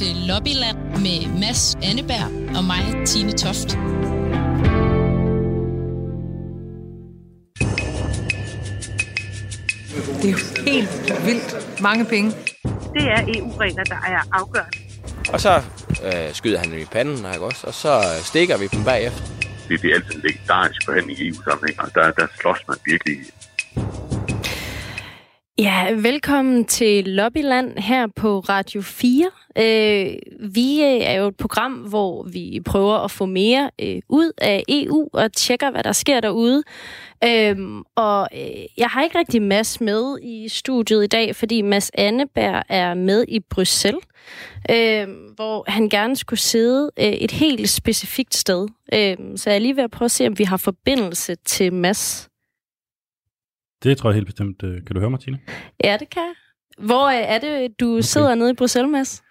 til Lobbyland med Mads Anneberg og mig, Tine Toft. Det er jo helt vildt mange penge. Det er EU-regler, der er afgørende. Og så øh, skyder han dem i panden, ikke også? og så stikker vi dem bagefter. Det, det er altid en legendarisk forhandling i EU-sammenhæng, og der, der slås man virkelig Ja, velkommen til Lobbyland her på Radio 4. Øh, vi øh, er jo et program, hvor vi prøver at få mere øh, ud af EU og tjekker, hvad der sker derude. Øhm, og øh, jeg har ikke rigtig Mads med i studiet i dag, fordi Mads Anneberg er med i Bruxelles, øh, hvor han gerne skulle sidde øh, et helt specifikt sted. Øh, så jeg er lige ved at prøve at se, om vi har forbindelse til Mads. Det tror jeg helt bestemt. Øh, kan du høre mig, Tine? Ja, det kan Hvor øh, er det, du okay. sidder nede i Bruxelles, Mads?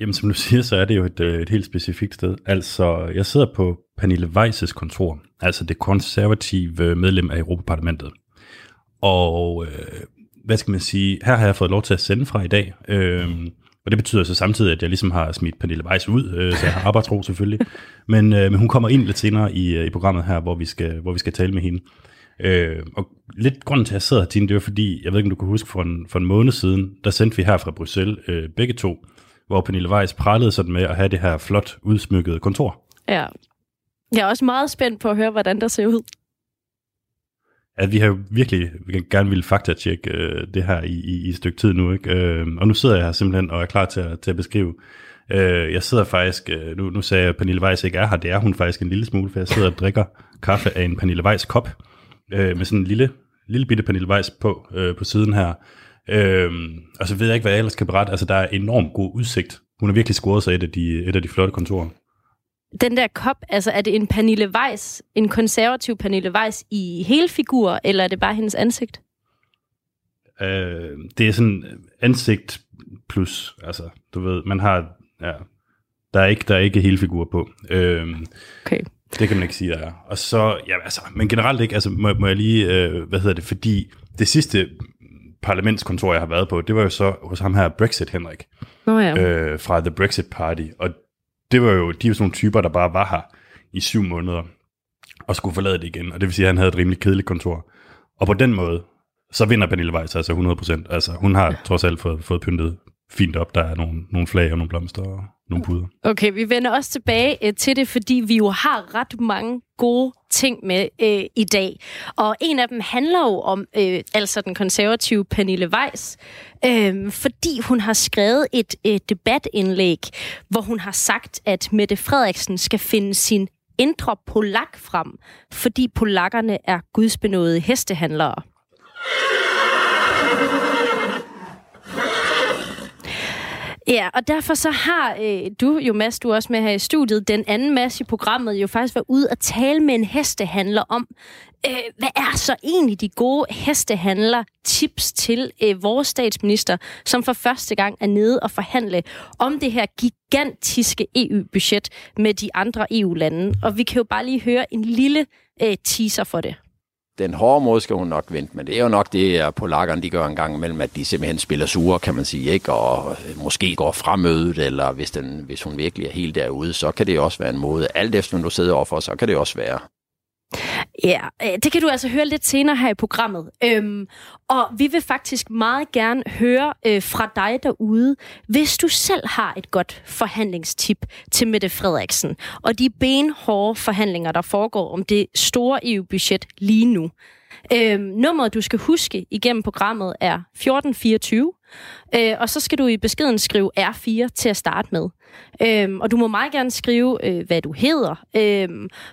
Jamen, som du siger, så er det jo et, øh, et helt specifikt sted. Altså, jeg sidder på Pernille Weiss' kontor, altså det konservative øh, medlem af Europaparlamentet. Og øh, hvad skal man sige, her har jeg fået lov til at sende fra i dag, øh, og det betyder så samtidig, at jeg ligesom har smidt Pernille Weiss ud, øh, så jeg har arbejdsro selvfølgelig. Men, øh, men hun kommer ind lidt senere i, øh, i programmet her, hvor vi skal, hvor vi skal tale med hende. Øh, og lidt grunden til, at jeg sidder her, Tine, det var fordi, jeg ved ikke, om du kan huske, for en, for en måned siden, der sendte vi her fra Bruxelles øh, begge to, hvor Pernille Weiss pralede sådan med at have det her flot udsmykkede kontor. Ja. Jeg er også meget spændt på at høre, hvordan der ser ud. Ja, vi har jo virkelig vi gerne ville faktatjekke øh, det her i, i, i et stykke tid nu, ikke? Øh, og nu sidder jeg her simpelthen og er klar til at, til at beskrive. Øh, jeg sidder faktisk, øh, nu, nu sagde jeg, at Pernille Weiss ikke er her, det er hun faktisk en lille smule, for jeg sidder og drikker kaffe af en Pernille Weiss kop øh, med sådan en lille, lille bitte Pernille Weiss på, øh, på siden her. Øh, og så ved jeg ikke, hvad jeg ellers skal berette. Altså, der er enormt god udsigt. Hun har virkelig scoret sig et af de, et af de flotte kontorer. Den der kop, altså er det en Pernille Weiss, en konservativ Pernille Weiss i hele figur, eller er det bare hendes ansigt? Øh, det er sådan ansigt plus, altså, du ved, man har, ja, der er ikke, der er ikke hele figur på. Øh, okay. Det kan man ikke sige, der er. Og så, ja, altså, men generelt ikke, altså, må, må jeg lige, øh, hvad hedder det, fordi det sidste parlamentskontor, jeg har været på, det var jo så hos ham her, Brexit Henrik, oh, ja. øh, fra The Brexit Party, og det var jo, de var sådan nogle typer, der bare var her i syv måneder, og skulle forlade det igen, og det vil sige, at han havde et rimelig kedeligt kontor. Og på den måde, så vinder Pernille Weiss altså 100%. Altså, hun har ja. trods alt fået, fået pyntet fint op. Der er nogle, nogle flag og nogle blomster og nogle puder. Okay, vi vender også tilbage øh, til det, fordi vi jo har ret mange gode ting med øh, i dag. Og en af dem handler jo om øh, altså den konservative Pernille Weiss, øh, fordi hun har skrevet et øh, debatindlæg, hvor hun har sagt, at Mette Frederiksen skal finde sin indre polak frem, fordi polakkerne er gudsbenåede hestehandlere. Ja, og derfor så har øh, du jo, Mads, du også med her i studiet, den anden Mads i programmet, jo faktisk været ude og tale med en hestehandler om, øh, hvad er så egentlig de gode hestehandler tips til øh, vores statsminister, som for første gang er nede og forhandle om det her gigantiske EU-budget med de andre EU-lande. Og vi kan jo bare lige høre en lille øh, teaser for det den hårde måde skal hun nok vente, men det er jo nok det, at polakkerne de gør en gang imellem, at de simpelthen spiller sure, kan man sige, ikke? og øh, måske går fremødet, eller hvis, den, hvis hun virkelig er helt derude, så kan det også være en måde. Alt efter, når du sidder overfor, så kan det også være. Ja, øh, det kan du altså høre lidt senere her i programmet. Øhm, og vi vil faktisk meget gerne høre øh, fra dig derude, hvis du selv har et godt forhandlingstip til Mette Frederiksen, og de benhårde forhandlinger, der foregår om det store EU-budget lige nu. Øhm, nummeret, du skal huske igennem programmet, er 1424. Øh, og så skal du i beskeden skrive R4 til at starte med. Øhm, og du må meget gerne skrive, øh, hvad du hedder, øh,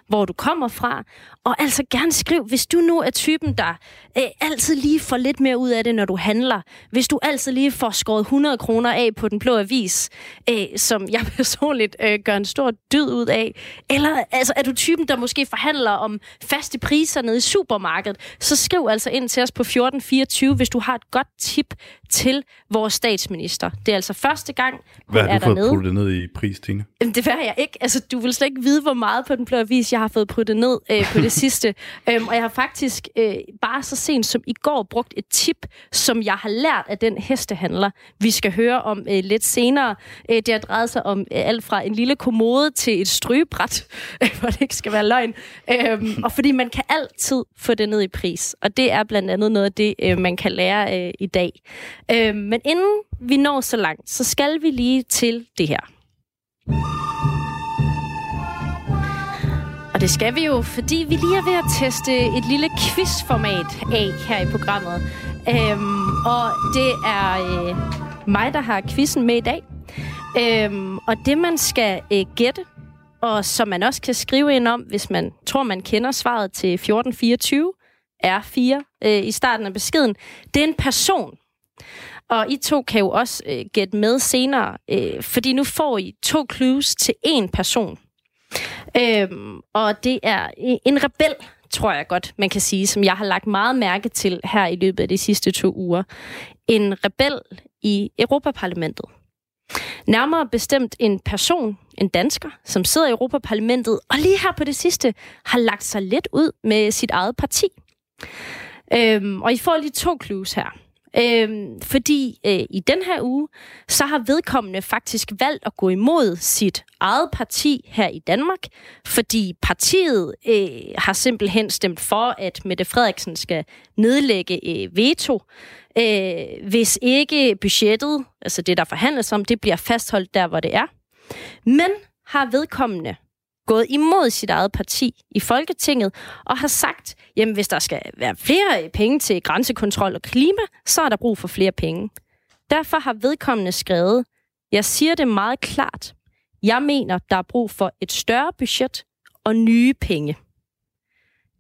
hvor du kommer fra, og altså gerne skriv, hvis du nu er typen, der øh, altid lige får lidt mere ud af det, når du handler. Hvis du altid lige får skåret 100 kroner af på den blå avis, øh, som jeg personligt øh, gør en stor dyd ud af. Eller altså, er du typen, der måske forhandler om faste priser nede i supermarkedet, så skriv altså ind til os på 1424, hvis du har et godt tip til vores statsminister. Det er altså første gang, hun Hvad har er du fået dernede. ned ned i pris, Tine? Jamen, det vil jeg ikke. Altså, du vil slet ikke vide, hvor meget på den blå avis, jeg har fået puttet ned øh, på det sidste. Øhm, og jeg har faktisk øh, bare så sent som i går brugt et tip, som jeg har lært af den hestehandler, vi skal høre om øh, lidt senere. Øh, det har drejet sig om øh, alt fra en lille kommode til et strygebræt, hvor det ikke skal være løgn. Øhm, og fordi man kan altid få det ned i pris. Og det er blandt andet noget af det, øh, man kan lære øh, i dag. Øh, men inden vi når så langt, så skal vi lige til det her. Og det skal vi jo, fordi vi lige er ved at teste et lille quizformat af her i programmet. Øhm, og det er øh, mig, der har quizzen med i dag. Øhm, og det, man skal øh, gætte, og som man også kan skrive ind om, hvis man tror, man kender svaret til 1424, R4 øh, i starten af beskeden, det er en person. Og I to kan jo også øh, gætte med senere, øh, fordi nu får I to clues til én person. Øhm, og det er øh, en rebel, tror jeg godt, man kan sige, som jeg har lagt meget mærke til her i løbet af de sidste to uger. En rebel i Europaparlamentet. Nærmere bestemt en person, en dansker, som sidder i Europaparlamentet, og lige her på det sidste har lagt sig lidt ud med sit eget parti. Øhm, og I får lige to clues her. Øhm, fordi øh, i den her uge, så har vedkommende faktisk valgt at gå imod sit eget parti her i Danmark, fordi partiet øh, har simpelthen stemt for, at Mette Frederiksen skal nedlægge øh, veto, øh, hvis ikke budgettet, altså det der forhandles om, det bliver fastholdt der, hvor det er. Men har vedkommende gået imod sit eget parti i Folketinget og har sagt, jamen hvis der skal være flere penge til grænsekontrol og klima, så er der brug for flere penge. Derfor har vedkommende skrevet, jeg siger det meget klart, jeg mener, der er brug for et større budget og nye penge.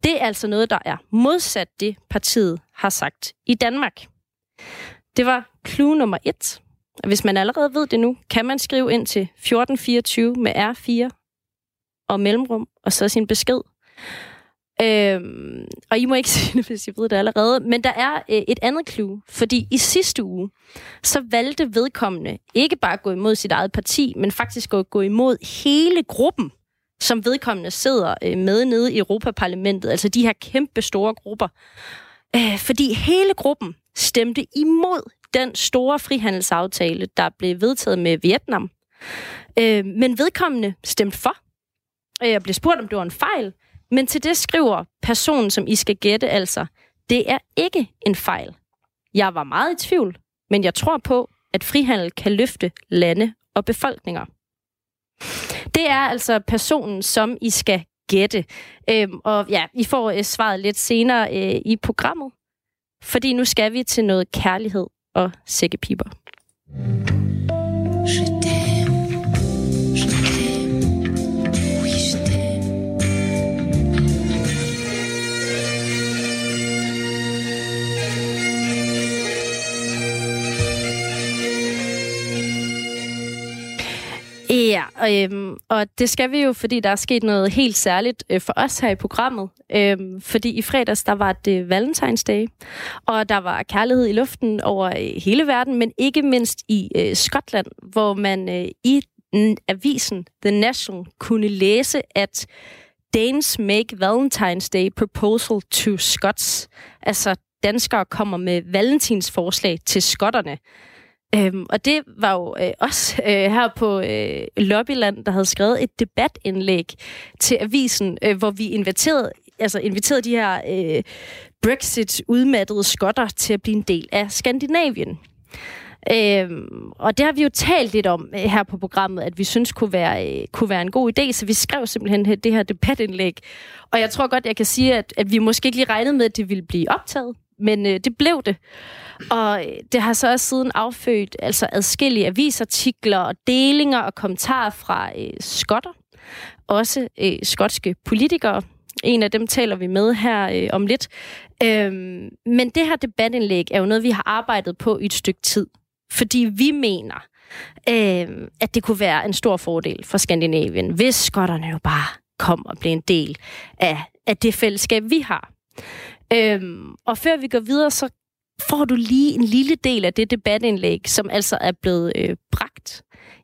Det er altså noget, der er modsat det, partiet har sagt i Danmark. Det var clue nummer et. Hvis man allerede ved det nu, kan man skrive ind til 1424 med R4 og mellemrum, og så sin besked. Øhm, og I må ikke sige det, hvis I ved det allerede. Men der er øh, et andet clue, fordi i sidste uge, så valgte vedkommende ikke bare at gå imod sit eget parti, men faktisk at gå imod hele gruppen, som vedkommende sidder øh, med nede i Europaparlamentet, altså de her kæmpe store grupper. Øh, fordi hele gruppen stemte imod den store frihandelsaftale, der blev vedtaget med Vietnam. Øh, men vedkommende stemte for. Og jeg blev spurgt, om det var en fejl, men til det skriver personen, som I skal gætte altså, det er ikke en fejl. Jeg var meget i tvivl, men jeg tror på, at frihandel kan løfte lande og befolkninger. Det er altså personen, som I skal gætte. Øhm, og ja, I får øh, svaret lidt senere øh, i programmet, fordi nu skal vi til noget kærlighed og sækkepiber. Ja, øhm, og det skal vi jo, fordi der er sket noget helt særligt øh, for os her i programmet. Øhm, fordi i fredags, der var det Valentine's Day, og der var kærlighed i luften over øh, hele verden, men ikke mindst i øh, Skotland, hvor man øh, i avisen The National kunne læse, at Danes make Valentine's Day proposal to Scots. Altså, danskere kommer med valentinsforslag til skotterne. Øhm, og det var jo øh, også øh, her på øh, Lobbyland, der havde skrevet et debatindlæg til avisen, øh, hvor vi inviterede, altså inviterede de her øh, Brexit-udmattede skotter til at blive en del af Skandinavien. Øhm, og det har vi jo talt lidt om øh, her på programmet, at vi synes kunne være, øh, kunne være en god idé, så vi skrev simpelthen det her debatindlæg. Og jeg tror godt, jeg kan sige, at, at vi måske ikke lige regnede med, at det ville blive optaget, men øh, det blev det. Og øh, det har så også siden affødt altså adskillige avisartikler og delinger og kommentarer fra øh, skotter. Også øh, skotske politikere. En af dem taler vi med her øh, om lidt. Øhm, men det her debatindlæg er jo noget, vi har arbejdet på i et stykke tid. Fordi vi mener, øh, at det kunne være en stor fordel for Skandinavien, hvis skotterne jo bare kom og blev en del af, af det fællesskab, vi har. Øhm, og før vi går videre, så får du lige en lille del af det debatindlæg, som altså er blevet øh, bragt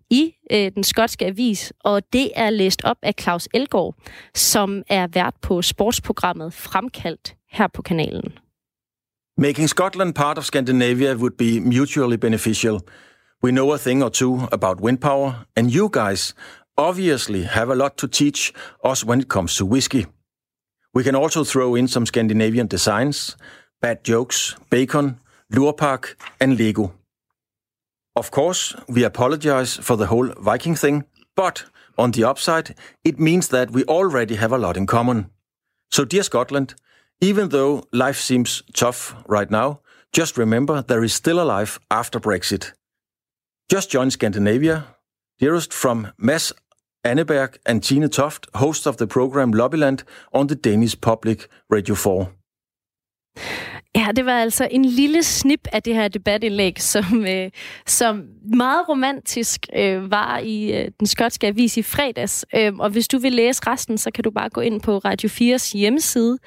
i øh, den skotske avis, og det er læst op af Claus Elgård, som er vært på sportsprogrammet Fremkaldt her på kanalen. Making Scotland part of Scandinavia would be mutually beneficial. We know a thing or two about wind power, and you guys obviously have a lot to teach us when it comes to whiskey. We can also throw in some Scandinavian designs, bad jokes, bacon, Lurpak, and Lego. Of course, we apologize for the whole Viking thing, but on the upside, it means that we already have a lot in common. So, dear Scotland, even though life seems tough right now, just remember there is still a life after Brexit. Just join Scandinavia. Dearest from Mads Anneberg and Tine Toft, hosts of the program Lobbyland on the Danish Public Radio 4. Ja, det var altså en lille snip af det her debatindlæg, som, øh, som meget romantisk øh, var i øh, den skotske avis i fredags. Øhm, og hvis du vil læse resten, så kan du bare gå ind på Radio 4's hjemmeside.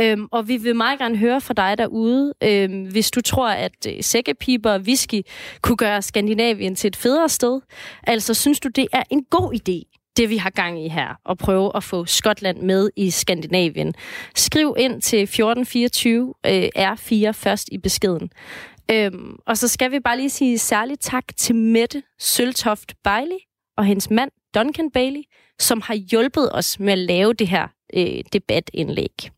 Øhm, og vi vil meget gerne høre fra dig derude, øhm, hvis du tror, at øh, sækkepiber og whisky kunne gøre Skandinavien til et federe sted. Altså, synes du, det er en god idé det, vi har gang i her, og prøve at få Skotland med i Skandinavien. Skriv ind til 1424 øh, R4 først i beskeden. Øhm, og så skal vi bare lige sige særligt tak til Mette Søltoft Bailey og hendes mand Duncan Bailey, som har hjulpet os med at lave det her øh, debatindlæg.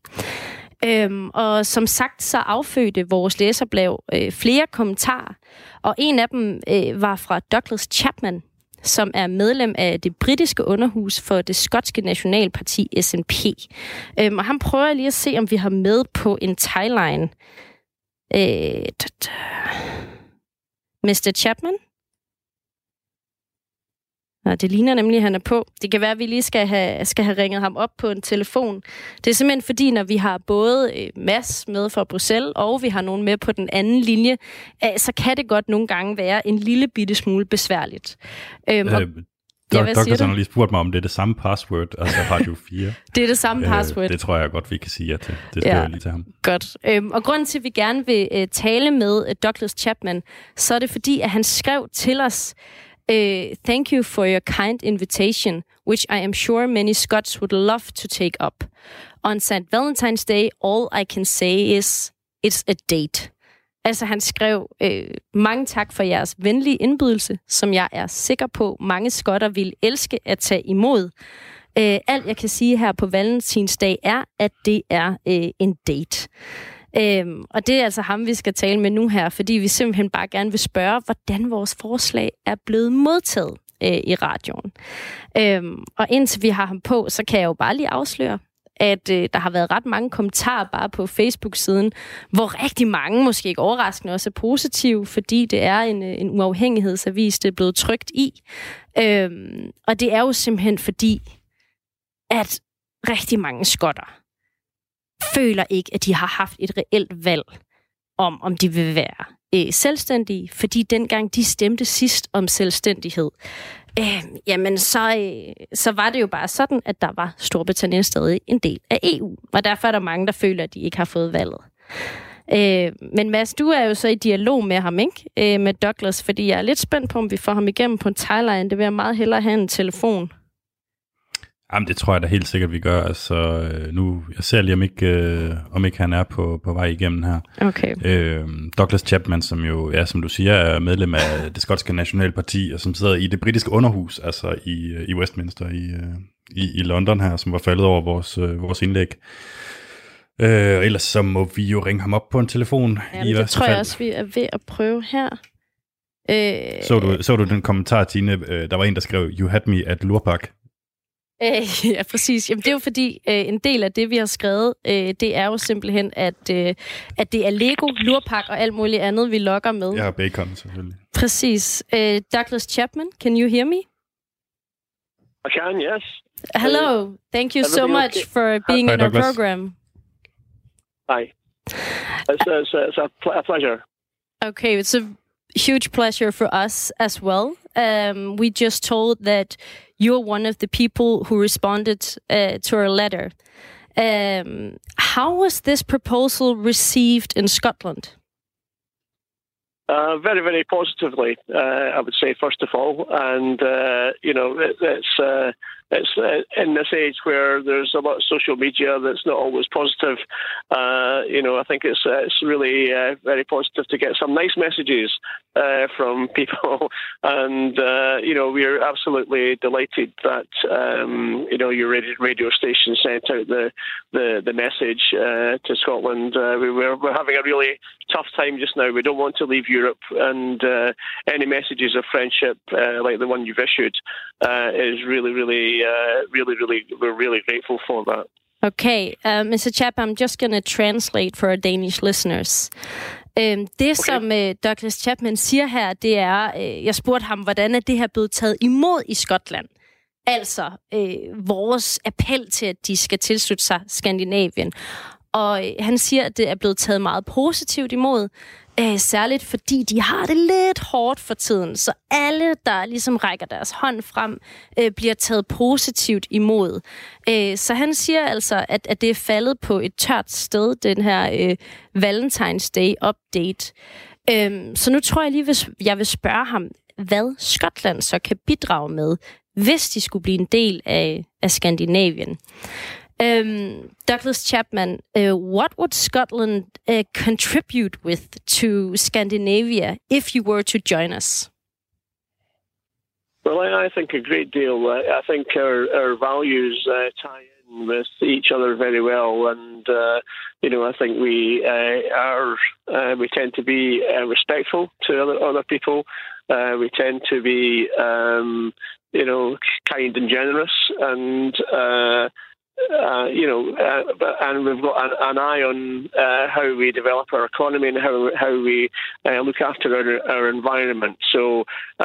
Øhm, og som sagt, så affødte vores læserblav øh, flere kommentarer, og en af dem øh, var fra Douglas Chapman, som er medlem af det britiske underhus for det skotske nationalparti SNP. Øhm, og han prøver lige at se, om vi har med på en timeline. Øh, Mr. Chapman? Nå, det ligner nemlig, at han er på. Det kan være, at vi lige skal have, skal have ringet ham op på en telefon. Det er simpelthen fordi, når vi har både øh, Mads med fra Bruxelles, og vi har nogen med på den anden linje, øh, så kan det godt nogle gange være en lille bitte smule besværligt. Øhm, øh, og, ja, Dr. har lige spurgt mig, om det er det samme password, altså Radio 4. det er det samme øh, password. Det tror jeg godt, vi kan sige ja til. Det skal ja, jeg lige til ham. Godt. Øhm, og grunden til, at vi gerne vil øh, tale med øh, Douglas Chapman, så er det fordi, at han skrev til os, Uh, thank you for your kind invitation, which I am sure many Scots would love to take up. On St. Valentine's Day, all I can say is, it's a date. Altså han skrev, øh, mange tak for jeres venlige indbydelse, som jeg er sikker på, mange skotter vil elske at tage imod. Øh, alt jeg kan sige her på Valentinsdag er, at det er øh, en date. Øhm, og det er altså ham, vi skal tale med nu her, fordi vi simpelthen bare gerne vil spørge, hvordan vores forslag er blevet modtaget øh, i radioen. Øhm, og indtil vi har ham på, så kan jeg jo bare lige afsløre, at øh, der har været ret mange kommentarer bare på Facebook-siden, hvor rigtig mange, måske ikke overraskende, også er positive, fordi det er en, øh, en uafhængighedsavis, det er blevet trygt i. Øhm, og det er jo simpelthen fordi, at rigtig mange skotter føler ikke, at de har haft et reelt valg om, om de vil være øh, selvstændige, fordi dengang de stemte sidst om selvstændighed, øh, jamen så, øh, så var det jo bare sådan, at der var Storbritannien stadig en del af EU, og derfor er der mange, der føler, at de ikke har fået valget. Øh, men Mads, du er jo så i dialog med ham, ikke? Øh, med Douglas, fordi jeg er lidt spændt på, om vi får ham igennem på en timeline. Det vil jeg meget hellere have en telefon. Jamen, det tror jeg da helt sikkert, vi gør. Altså, øh, nu, jeg ser lige, om ikke, øh, om ikke han er på, på vej igennem her. Okay. Øh, Douglas Chapman, som jo, ja, som du siger, er medlem af det skotske nationalparti, og som sidder i det britiske underhus, altså i, i Westminster i, øh, i, i London her, som var faldet over vores, øh, vores indlæg. Øh, ellers så må vi jo ringe ham op på en telefon. I det tror fald. jeg også, vi er ved at prøve her. Øh, så, du, så du den kommentar, Tine? Øh, der var en, der skrev, You had me at Lurpak. Øh, ja, præcis. Jamen, det er jo fordi, øh, en del af det, vi har skrevet, øh, det er jo simpelthen, at, øh, at det er Lego, lurpak og alt muligt andet, vi lokker med. Ja, bacon selvfølgelig. Præcis. Øh, Douglas Chapman, can you hear me? I can, yes. Hello. Thank you so much okay? for being Hi, in Douglas. our program. Hi. It's, it's, it's a pleasure. Okay, it's a huge pleasure for us as well. Um, we just told that you're one of the people who responded uh, to our letter. Um, how was this proposal received in Scotland? uh, very, very positively. Uh, I would say first of all, and uh, you know, it, it's uh, it's uh, in this age where there's a lot of social media that's not always positive. Uh, you know, I think it's uh, it's really uh, very positive to get some nice messages uh, from people, and you know, we're absolutely delighted that um, you know your radio, station sent out the the, the message to Scotland. We, we're, we're having a really tough time just now. We don't want to leave Europe, and any messages of friendship like the one you've issued is really, really, uh, really, really, we're really grateful for that. Okay, uh, Mr. Chap, I'm just going to translate for our Danish listeners. Øhm, det, okay. som øh, Douglas Chapman siger her, det er, øh, jeg spurgte ham, hvordan er det her blevet taget imod i Skotland? Altså øh, vores appel til, at de skal tilslutte sig Skandinavien. Og han siger, at det er blevet taget meget positivt imod, øh, særligt fordi de har det lidt hårdt for tiden. Så alle, der ligesom rækker deres hånd frem, øh, bliver taget positivt imod. Øh, så han siger altså, at, at det er faldet på et tørt sted, den her øh, Valentine's Day update. Øh, så nu tror jeg lige, hvis jeg vil spørge ham, hvad Skotland så kan bidrage med, hvis de skulle blive en del af, af Skandinavien. Um, Douglas Chapman, uh, what would Scotland uh, contribute with to Scandinavia if you were to join us? Well, I, think a great deal. Uh, I think our, our values uh, tie in with each other very well, and uh, you know, I think we uh, are we tend to be respectful to other other people. we tend to be, um, you know, kind and generous, and uh, you know, uh, and we've got an, an eye on uh, how we develop our economy and how how we uh, look after our, our environment. So uh,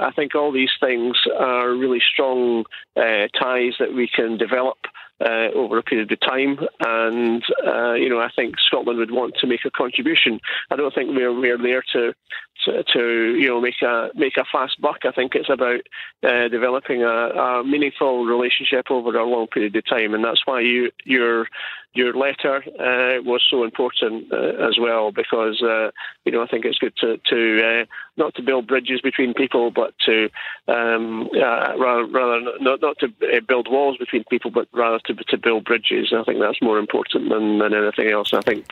I think all these things are really strong ties that we can develop uh, over a period of time. And uh, you know, I think Scotland would want to make a contribution. I don't think we're we're there to to, to you know make a make a fast buck. I think it's about uh, developing a, a, meaningful relationship over a long period of time, and that's why you your your letter uh, was so important uh, as well because uh, you know I think it's good to to not to build bridges between people, but to um, rather rather not not to build walls between people, but rather to to build bridges. I think that's more important than, than anything else. I think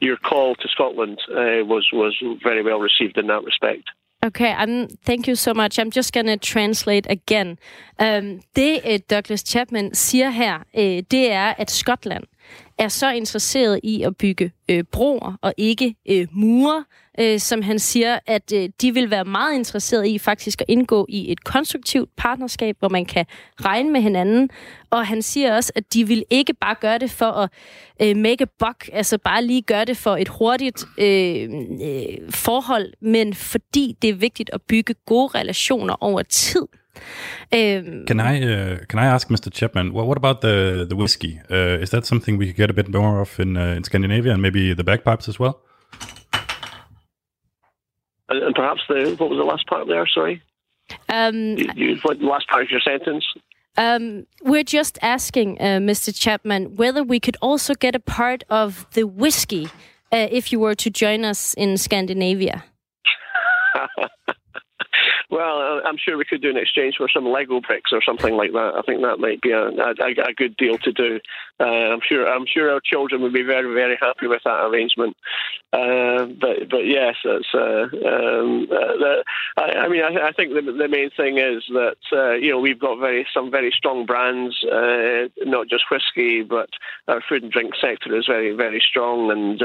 your call to Scotland was was very well received in that respect. Okay, I'm, thank you so much. I'm just going to translate again. Um, det uh, Douglas Chapman siger her, uh, det er, at Skotland er så interesseret i at bygge øh, broer og ikke øh, mure, øh, som han siger, at øh, de vil være meget interesseret i faktisk at indgå i et konstruktivt partnerskab, hvor man kan regne med hinanden. Og han siger også, at de vil ikke bare gøre det for at øh, make a buck, altså bare lige gøre det for et hurtigt øh, øh, forhold, men fordi det er vigtigt at bygge gode relationer over tid. Um, can I uh, can I ask Mr. Chapman what, what about the the whiskey? Uh, is that something we could get a bit more of in uh, in Scandinavia and maybe the bagpipes as well? And, and perhaps the what was the last part there? Sorry. Um, you, you, what the last part of your sentence? Um, we're just asking, uh, Mr. Chapman, whether we could also get a part of the whiskey uh, if you were to join us in Scandinavia. Well, I'm sure we could do an exchange for some Lego bricks or something like that. I think that might be a, a, a good deal to do. Uh, I'm sure I'm sure our children would be very very happy with that arrangement. Uh, but but yes, that's uh, um, uh, the, I, I, mean I, I, think the, the main thing is that uh, you know we've got very some very strong brands, uh, not just whiskey, but our food and drink sector is very very strong, and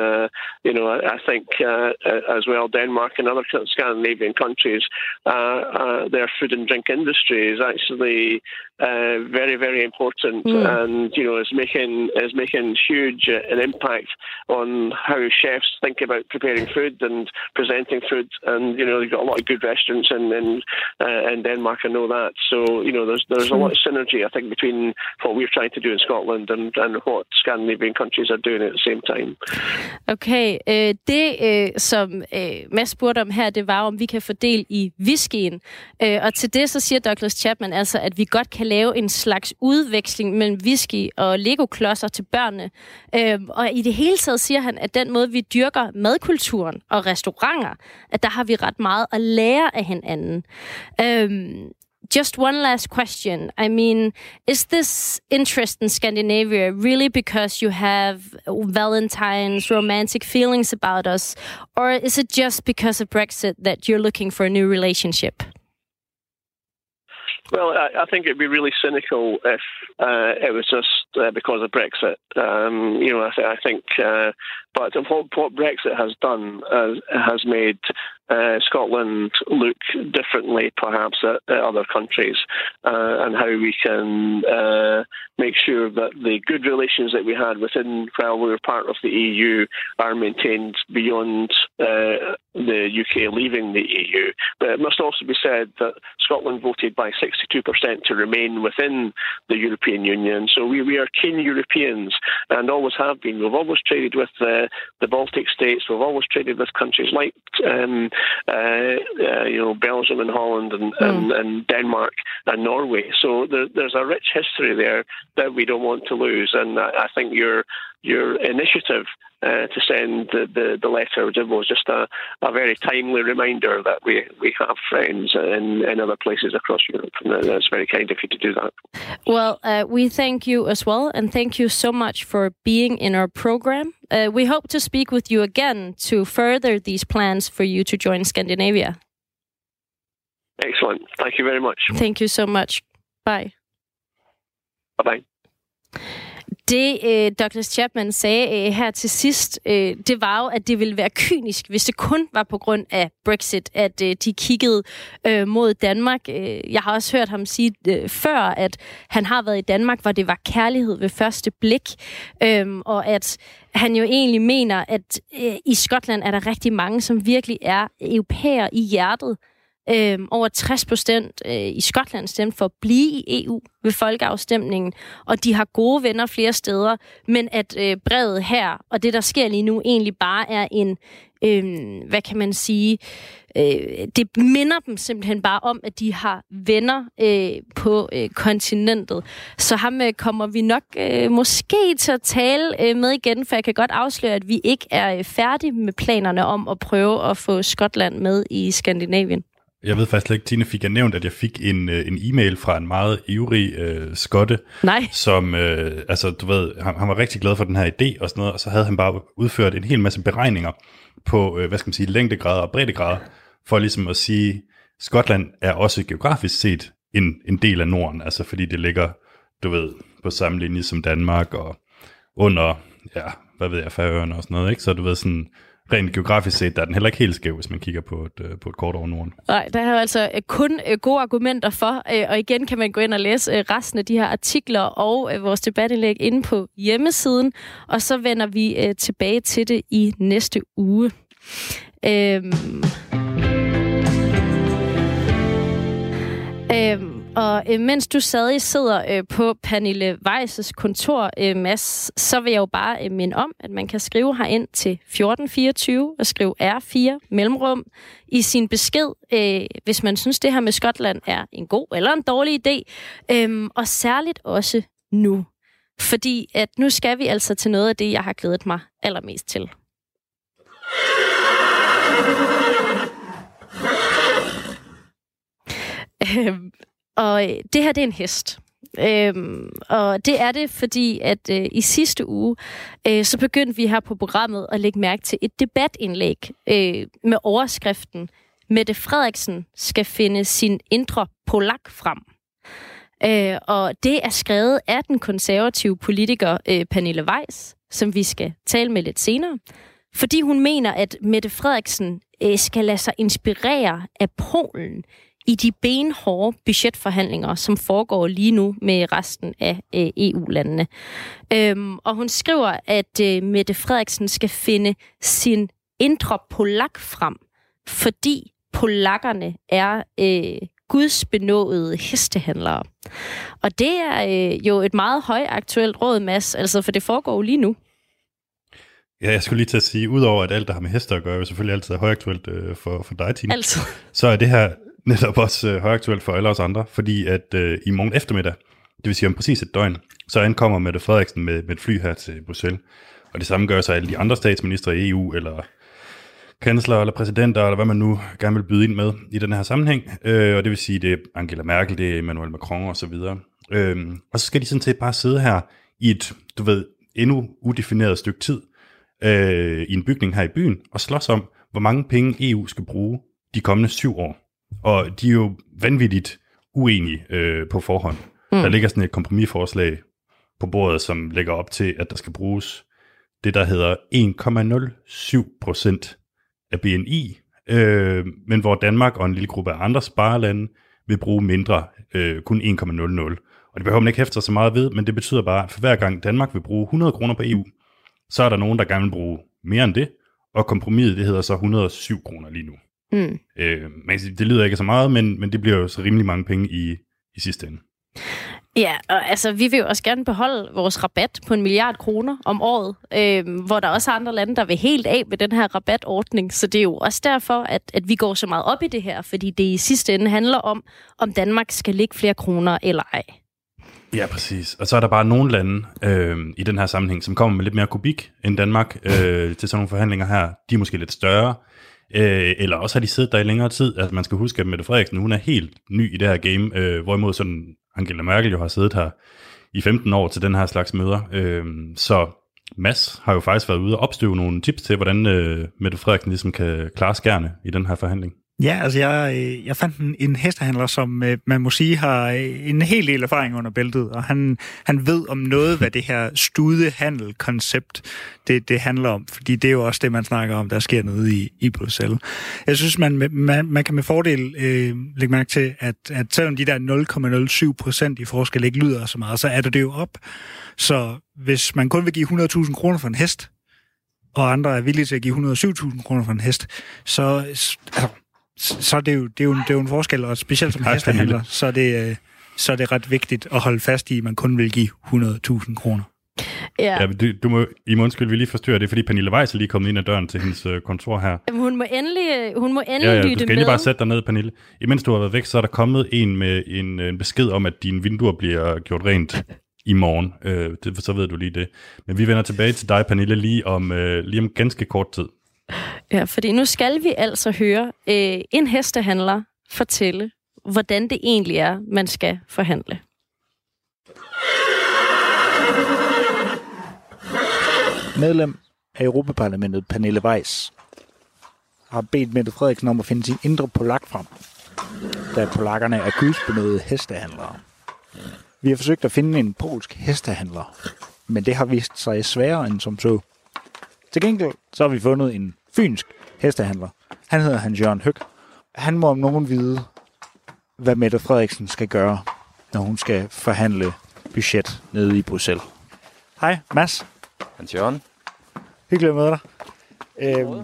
you know I, I think as well Denmark and other Scandinavian countries uh, their food and drink industry is actually uh, very, very important, mm. and you know is making is making huge uh, an impact on how chefs think about preparing food and presenting food. And you know, you've got a lot of good restaurants in in, uh, in Denmark. I know that. So you know, there's there's a lot of synergy I think between what we're trying to do in Scotland and and what Scandinavian countries are doing at the same time. Okay, øh, det øh, som øh, Mads spurgte om her, det var om vi kan fordele i whiskyen whiskyen. Øh, og til det så siger Douglas Chapman altså, at vi godt kan lave en slags udveksling mellem whisky og Lego-klodser til børnene. Øh, og i det hele taget siger han, at den måde, vi dyrker madkulturen og restauranter, at der har vi ret meget at lære af hinanden. Øh, just one last question. I mean, is this interest in Scandinavia really because you have Valentine's romantic feelings about us, or is it just because of Brexit that you're looking for a new relationship? Well, I, I think it'd be really cynical if uh, it was just uh, because of Brexit. Um, you know, I, th- I think, uh, but what, what Brexit has done uh, has made uh, Scotland look differently, perhaps, at, at other countries, uh, and how we can uh, make sure that the good relations that we had within while we were part of the EU are maintained beyond uh, the UK leaving the EU. But it must also be said that Scotland voted by 62% to remain within the European Union. So we, we are keen Europeans and always have been. We've always traded with the Baltic states. We've always traded with countries like um, you know Belgium and Holland and, mm. and, and, Denmark and Norway. So there, there's a rich history there that we don't want to lose. And I, I think your your initiative uh, to send the, the, the letter was just a, a very timely reminder that we, we have friends in, in other places across Europe. And it's very kind of you to do that. Well, uh, we thank you as well. And thank you so much for being in our program. Uh, we hope to speak with you again to further these plans for you to join Scandinavia. Excellent. Thank you very much. Thank you so much. Bye. Bye bye. Det øh, Douglas Chapman sagde øh, her til sidst, øh, det var jo, at det ville være kynisk, hvis det kun var på grund af Brexit, at øh, de kiggede øh, mod Danmark. Øh, jeg har også hørt ham sige øh, før, at han har været i Danmark, hvor det var kærlighed ved første blik, øh, og at han jo egentlig mener, at øh, i Skotland er der rigtig mange, som virkelig er europæer i hjertet, Øh, over 60 procent øh, i Skotland stemte for at blive i EU ved folkeafstemningen, og de har gode venner flere steder, men at øh, brevet her, og det der sker lige nu, egentlig bare er en, øh, hvad kan man sige, øh, det minder dem simpelthen bare om, at de har venner øh, på øh, kontinentet. Så ham øh, kommer vi nok øh, måske til at tale øh, med igen, for jeg kan godt afsløre, at vi ikke er øh, færdige med planerne om at prøve at få Skotland med i Skandinavien. Jeg ved faktisk ikke, Tine fik jeg nævnt, at jeg fik en, øh, en e-mail fra en meget ivrig øh, skotte, Nej. som, øh, altså du ved, han, han var rigtig glad for den her idé og sådan noget, og så havde han bare udført en hel masse beregninger på, øh, hvad skal man sige, længdegrader og breddegrader, for ligesom at sige, Skotland er også geografisk set en, en del af Norden, altså fordi det ligger, du ved, på samme linje som Danmark og under, ja, hvad ved jeg, Færøerne og sådan noget, ikke? Så du ved sådan, rent geografisk set, der er den heller ikke helt skæv, hvis man kigger på et, øh, på et kort over Norden. Nej, der er altså øh, kun øh, gode argumenter for, og igen kan man gå ind og læse resten af de her artikler og vores debatindlæg inde på hjemmesiden, og så vender vi tilbage til det i næste uge. Øhm. Øhm. Og øh, mens du stadig sidder øh, på Pernille Weiss' kontor, øh, Mads, så vil jeg jo bare øh, minde om, at man kan skrive herind til 1424 og skrive R4 mellemrum i sin besked, øh, hvis man synes, det her med Skotland er en god eller en dårlig idé. Øh, og særligt også nu. Fordi at nu skal vi altså til noget af det, jeg har glædet mig allermest til. Øhm, og øh, det her, det er en hest. Øhm, og det er det, fordi at øh, i sidste uge, øh, så begyndte vi her på programmet at lægge mærke til et debatindlæg øh, med overskriften Mette Frederiksen skal finde sin indre polak frem. Øh, og det er skrevet af den konservative politiker øh, Pernille Weiss, som vi skal tale med lidt senere. Fordi hun mener, at Mette Frederiksen øh, skal lade sig inspirere af Polen i de benhårde budgetforhandlinger, som foregår lige nu med resten af øh, EU-landene. Øhm, og hun skriver, at øh, Mette Frederiksen skal finde sin indre polak frem, fordi polakkerne er øh, gudsbenåede hestehandlere. Og det er øh, jo et meget højaktuelt råd, Mads, altså for det foregår jo lige nu. Ja, jeg skulle lige til at sige, udover at alt, der har med hester at gøre, er selvfølgelig altid højaktuelt øh, for, for dig, Tine. Altid. Så er det her netop også øh, højaktuelt for alle os andre, fordi at øh, i morgen eftermiddag, det vil sige om præcis et døgn, så ankommer Mette Frederiksen med, med et fly her til Bruxelles. Og det samme gør sig alle de andre statsminister i EU, eller kansler eller præsidenter, eller hvad man nu gerne vil byde ind med i den her sammenhæng. Øh, og det vil sige, det er Angela Merkel, det er Emmanuel Macron og så videre. Øh, og så skal de sådan set bare sidde her i et, du ved, endnu udefineret stykke tid, øh, i en bygning her i byen, og slås om, hvor mange penge EU skal bruge de kommende syv år. Og de er jo vanvittigt uenige øh, på forhånd. Mm. Der ligger sådan et kompromisforslag på bordet, som lægger op til, at der skal bruges det, der hedder 1,07 procent af BNI, øh, men hvor Danmark og en lille gruppe af andre sparelande vil bruge mindre, øh, kun 1,00. Og det behøver man ikke hæfte så meget ved, men det betyder bare, at for hver gang Danmark vil bruge 100 kroner på EU, så er der nogen, der gerne vil bruge mere end det, og kompromiset, det hedder så 107 kroner lige nu. Mm. Øh, men det lyder ikke så meget, men, men det bliver jo så rimelig mange penge i, i sidste ende. Ja, og altså, vi vil jo også gerne beholde vores rabat på en milliard kroner om året, øh, hvor der også er andre lande, der vil helt af med den her rabatordning. Så det er jo også derfor, at, at vi går så meget op i det her, fordi det i sidste ende handler om, om Danmark skal lægge flere kroner eller ej. Ja, præcis. Og så er der bare nogle lande øh, i den her sammenhæng, som kommer med lidt mere kubik end Danmark øh, til sådan nogle forhandlinger her. De er måske lidt større, øh, eller også har de siddet der i længere tid. Altså man skal huske, at Mette Frederiksen, hun er helt ny i det her game, øh, hvorimod sådan Angela Merkel jo har siddet her i 15 år til den her slags møder. Øh, så Mads har jo faktisk været ude og opstøve nogle tips til, hvordan øh, Mette Frederiksen ligesom kan klare skærne i den her forhandling. Ja, altså jeg, øh, jeg fandt en, en hestehandler, som øh, man må sige har øh, en hel del erfaring under bæltet, og han, han ved om noget, hvad det her studehandel-koncept det, det handler om, fordi det er jo også det, man snakker om, der sker noget i, i Bruxelles. Jeg synes, man, man, man kan med fordel øh, lægge mærke til, at, at selvom de der 0,07 procent i forskel ikke lyder så meget, så er det det jo op. Så hvis man kun vil give 100.000 kroner for en hest, og andre er villige til at give 107.000 kroner for en hest, så altså, så er det jo, det er jo, det er jo en forskel, og specielt som hestehandler, så er, det, øh, så er det ret vigtigt at holde fast i, at man kun vil give 100.000 kroner. Ja. ja du, du må, I må undskylde, vi lige forstyrrer det, fordi Pernille Weiss er lige kommet ind ad døren til hendes øh, kontor her. Jamen, hun må endelig, øh, hun må endelig ja, ja, lytte du skal med. endelig bare sætte dig ned, Pernille. Imens du har været væk, så er der kommet en med en, en besked om, at dine vinduer bliver gjort rent i morgen. Øh, det, så ved du lige det. Men vi vender tilbage til dig, Pernille, lige om, øh, lige om ganske kort tid. Ja, fordi nu skal vi altså høre øh, en hestehandler fortælle, hvordan det egentlig er, man skal forhandle. Medlem af Europaparlamentet, Pernille Weiss, har bedt Mette Frederiksen om at finde sin indre polak frem, da polakkerne er gudsbenåede hestehandlere. Vi har forsøgt at finde en polsk hestehandler, men det har vist sig sværere end som så. Til gengæld så har vi fundet en fynsk hestehandler. Han hedder Hans Jørgen Høg. Han må om nogen vide, hvad Mette Frederiksen skal gøre, når hun skal forhandle budget nede i Bruxelles. Hej, Mads. Hans Jørgen. Hyggeligt at møde dig. Øhm,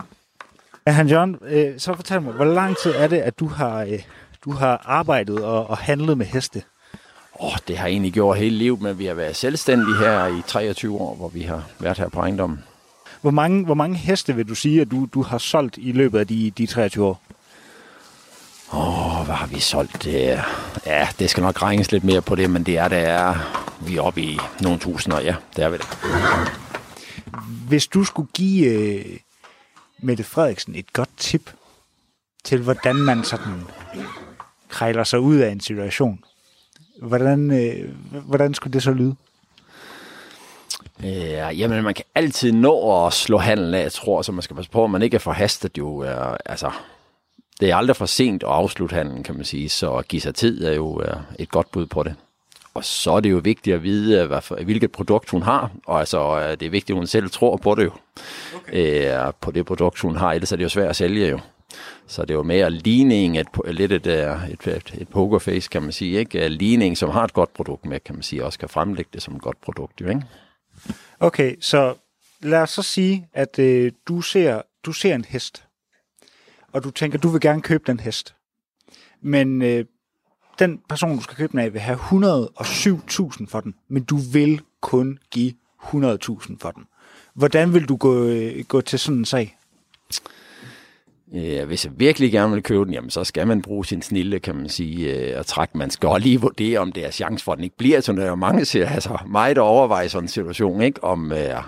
Hans Jørgen, øh, så fortæl mig, hvor lang tid er det, at du har, øh, du har arbejdet og, og handlet med heste? Åh, oh, det har jeg egentlig gjort hele livet, men vi har været selvstændige her i 23 år, hvor vi har været her på ejendommen. Hvor mange, hvor mange heste vil du sige, at du, du har solgt i løbet af de, de 23 år? Åh, oh, hvad har vi solgt? Det, ja, det skal nok regnes lidt mere på det, men det er, det er, vi er oppe i nogle tusinder, ja, det er vi det. Hvis du skulle give øh, Mette Frederiksen et godt tip til, hvordan man sådan krejler sig ud af en situation, hvordan, øh, hvordan skulle det så lyde? Ja, jamen, man kan altid nå at slå handlen af, jeg tror, så man skal passe på, at man ikke er forhastet jo. Er, altså, det er aldrig for sent at afslutte handlen, kan man sige, så at give sig tid er jo er et godt bud på det. Og så er det jo vigtigt at vide, hvad for, hvilket produkt hun har, og altså, det er vigtigt, at hun selv tror på det jo. Okay. Øh, på det produkt, hun har, ellers er det jo svært at sælge jo. Så det er jo mere ligning, et, lidt et, et, et, et pokerface, kan man sige. Ikke? Ligning, som har et godt produkt med, kan man sige, også kan fremlægge det som et godt produkt. Jo, ikke? Okay, så lad os så sige, at øh, du, ser, du ser en hest, og du tænker, du vil gerne købe den hest. Men øh, den person, du skal købe den af, vil have 107.000 for den, men du vil kun give 100.000 for den. Hvordan vil du gå, øh, gå til sådan en sag? Øh, hvis jeg virkelig gerne vil købe den, jamen, så skal man bruge sin snille, kan man sige, øh, og trække. Man skal også lige vurdere, om det er chance for, at den ikke bliver Så Der er jo mange, siger, altså mig, der overvejer sådan en situation, ikke? Om, øh,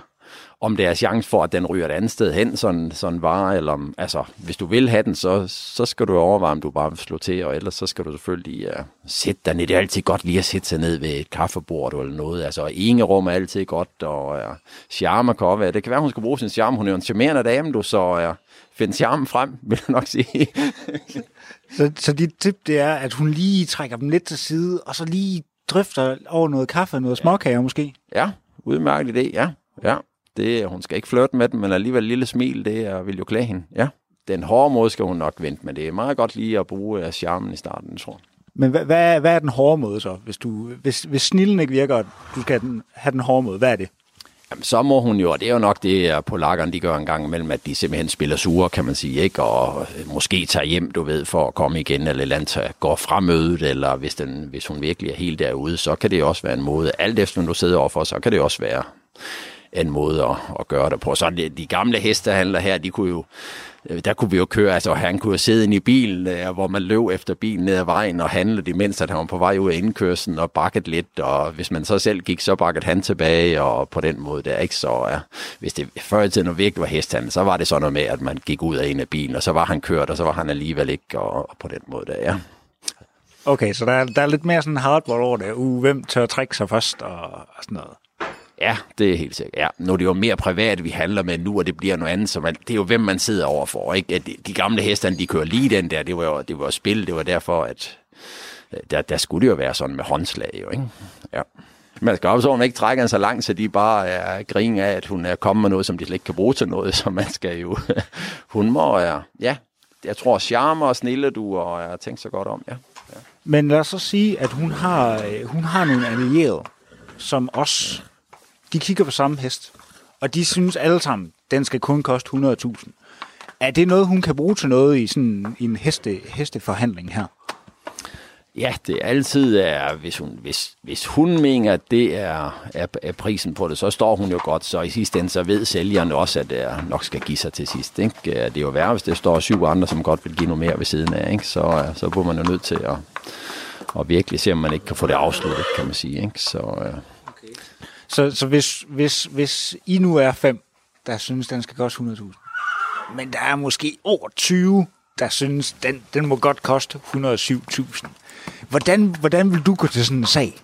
om det er chance for, at den ryger et andet sted hen, sådan, sådan var, eller om, altså, hvis du vil have den, så, så skal du overveje, om du bare vil slå til, og ellers så skal du selvfølgelig uh, sætte dig ned. Det er altid godt lige at sætte sig ned ved et kaffebord eller noget. Altså, rum er altid godt, og uh, charme kan også være. Det kan være, hun skal bruge sin charme. Hun er en charmerende dame, du, så uh, find charmen frem, vil jeg nok sige. så, så dit tip, det er, at hun lige trækker dem lidt til side, og så lige drøfter over noget kaffe, noget småkager måske? Ja, udmærket idé, ja. ja. Det, hun skal ikke flirte med dem, men alligevel et lille smil, det er, vil jo klæde hende. Ja. Den hårde måde skal hun nok vente, men det er meget godt lige at bruge uh, charmen i starten, tror jeg. Men hvad, hvad, hvad er den hårde måde så? Hvis, du, hvis, hvis snillen ikke virker, og du skal have den, have den hårde måde, hvad er det? Jamen, så må hun jo, og det er jo nok det, polakkerne de gør en gang imellem, at de simpelthen spiller sure, kan man sige, ikke? og øh, måske tager hjem, du ved, for at komme igen, eller land går fra mødet, eller hvis, den, hvis hun virkelig er helt derude, så kan det også være en måde, alt efter når du sidder overfor, så kan det også være en måde at, at gøre det på. Så de, de gamle hestehandler her, de kunne jo, øh, der kunne vi jo køre, altså han kunne jo sidde inde i bilen, øh, hvor man løb efter bilen ned ad vejen og handle, imens at han var på vej ud af indkørslen og bakket lidt, og hvis man så selv gik, så bakket han tilbage, og på den måde der, ikke? Så ja, hvis det før i tiden virkelig var hestehandel, så var det sådan noget med, at man gik ud af en af bilen, og så var han kørt, og så var han alligevel ikke, og, og på den måde der, ja. Okay, så der er, der er lidt mere sådan hardball over det. Uh, hvem tør trække sig først og, og sådan noget. Ja, det er helt sikkert. Ja. Nu er det jo mere privat, vi handler med nu, og det bliver noget andet. Så man, det er jo, hvem man sidder overfor. Ikke? De, de gamle heste, de kører lige den der. Det var jo, det var spil. Det var derfor, at øh, der, der skulle det jo være sådan med håndslag. Jo, ikke? Ja. Man skal også, at man ikke trækker så langt, så de bare er grin af, at hun er kommet med noget, som de slet ikke kan bruge til noget. Så man skal jo... hun må... Ja, jeg tror, charme og snille du, og jeg har tænkt så godt om, ja. ja. Men lad os så sige, at hun har, øh, hun har nogle allierede, som også de kigger på samme hest, og de synes alle sammen, den skal kun koste 100.000. Er det noget, hun kan bruge til noget i sådan i en heste, hesteforhandling her? Ja, det altid er, hvis hun, hvis, hvis hun mener, at det er, er, er, prisen på det, så står hun jo godt, så i sidste ende, så ved sælgeren også, at det nok skal give sig til sidst. Ikke? Det er jo værre, hvis det står syv andre, som godt vil give noget mere ved siden af, ikke? Så, så bliver man jo nødt til at, at virkelig se, om man ikke kan få det afsluttet, kan man sige. Ikke? Så, øh, så, så hvis, hvis, hvis I nu er fem, der synes, den skal koste 100.000, men der er måske over 20, der synes, den, den må godt koste 107.000. Hvordan, hvordan vil du gå til sådan en sag?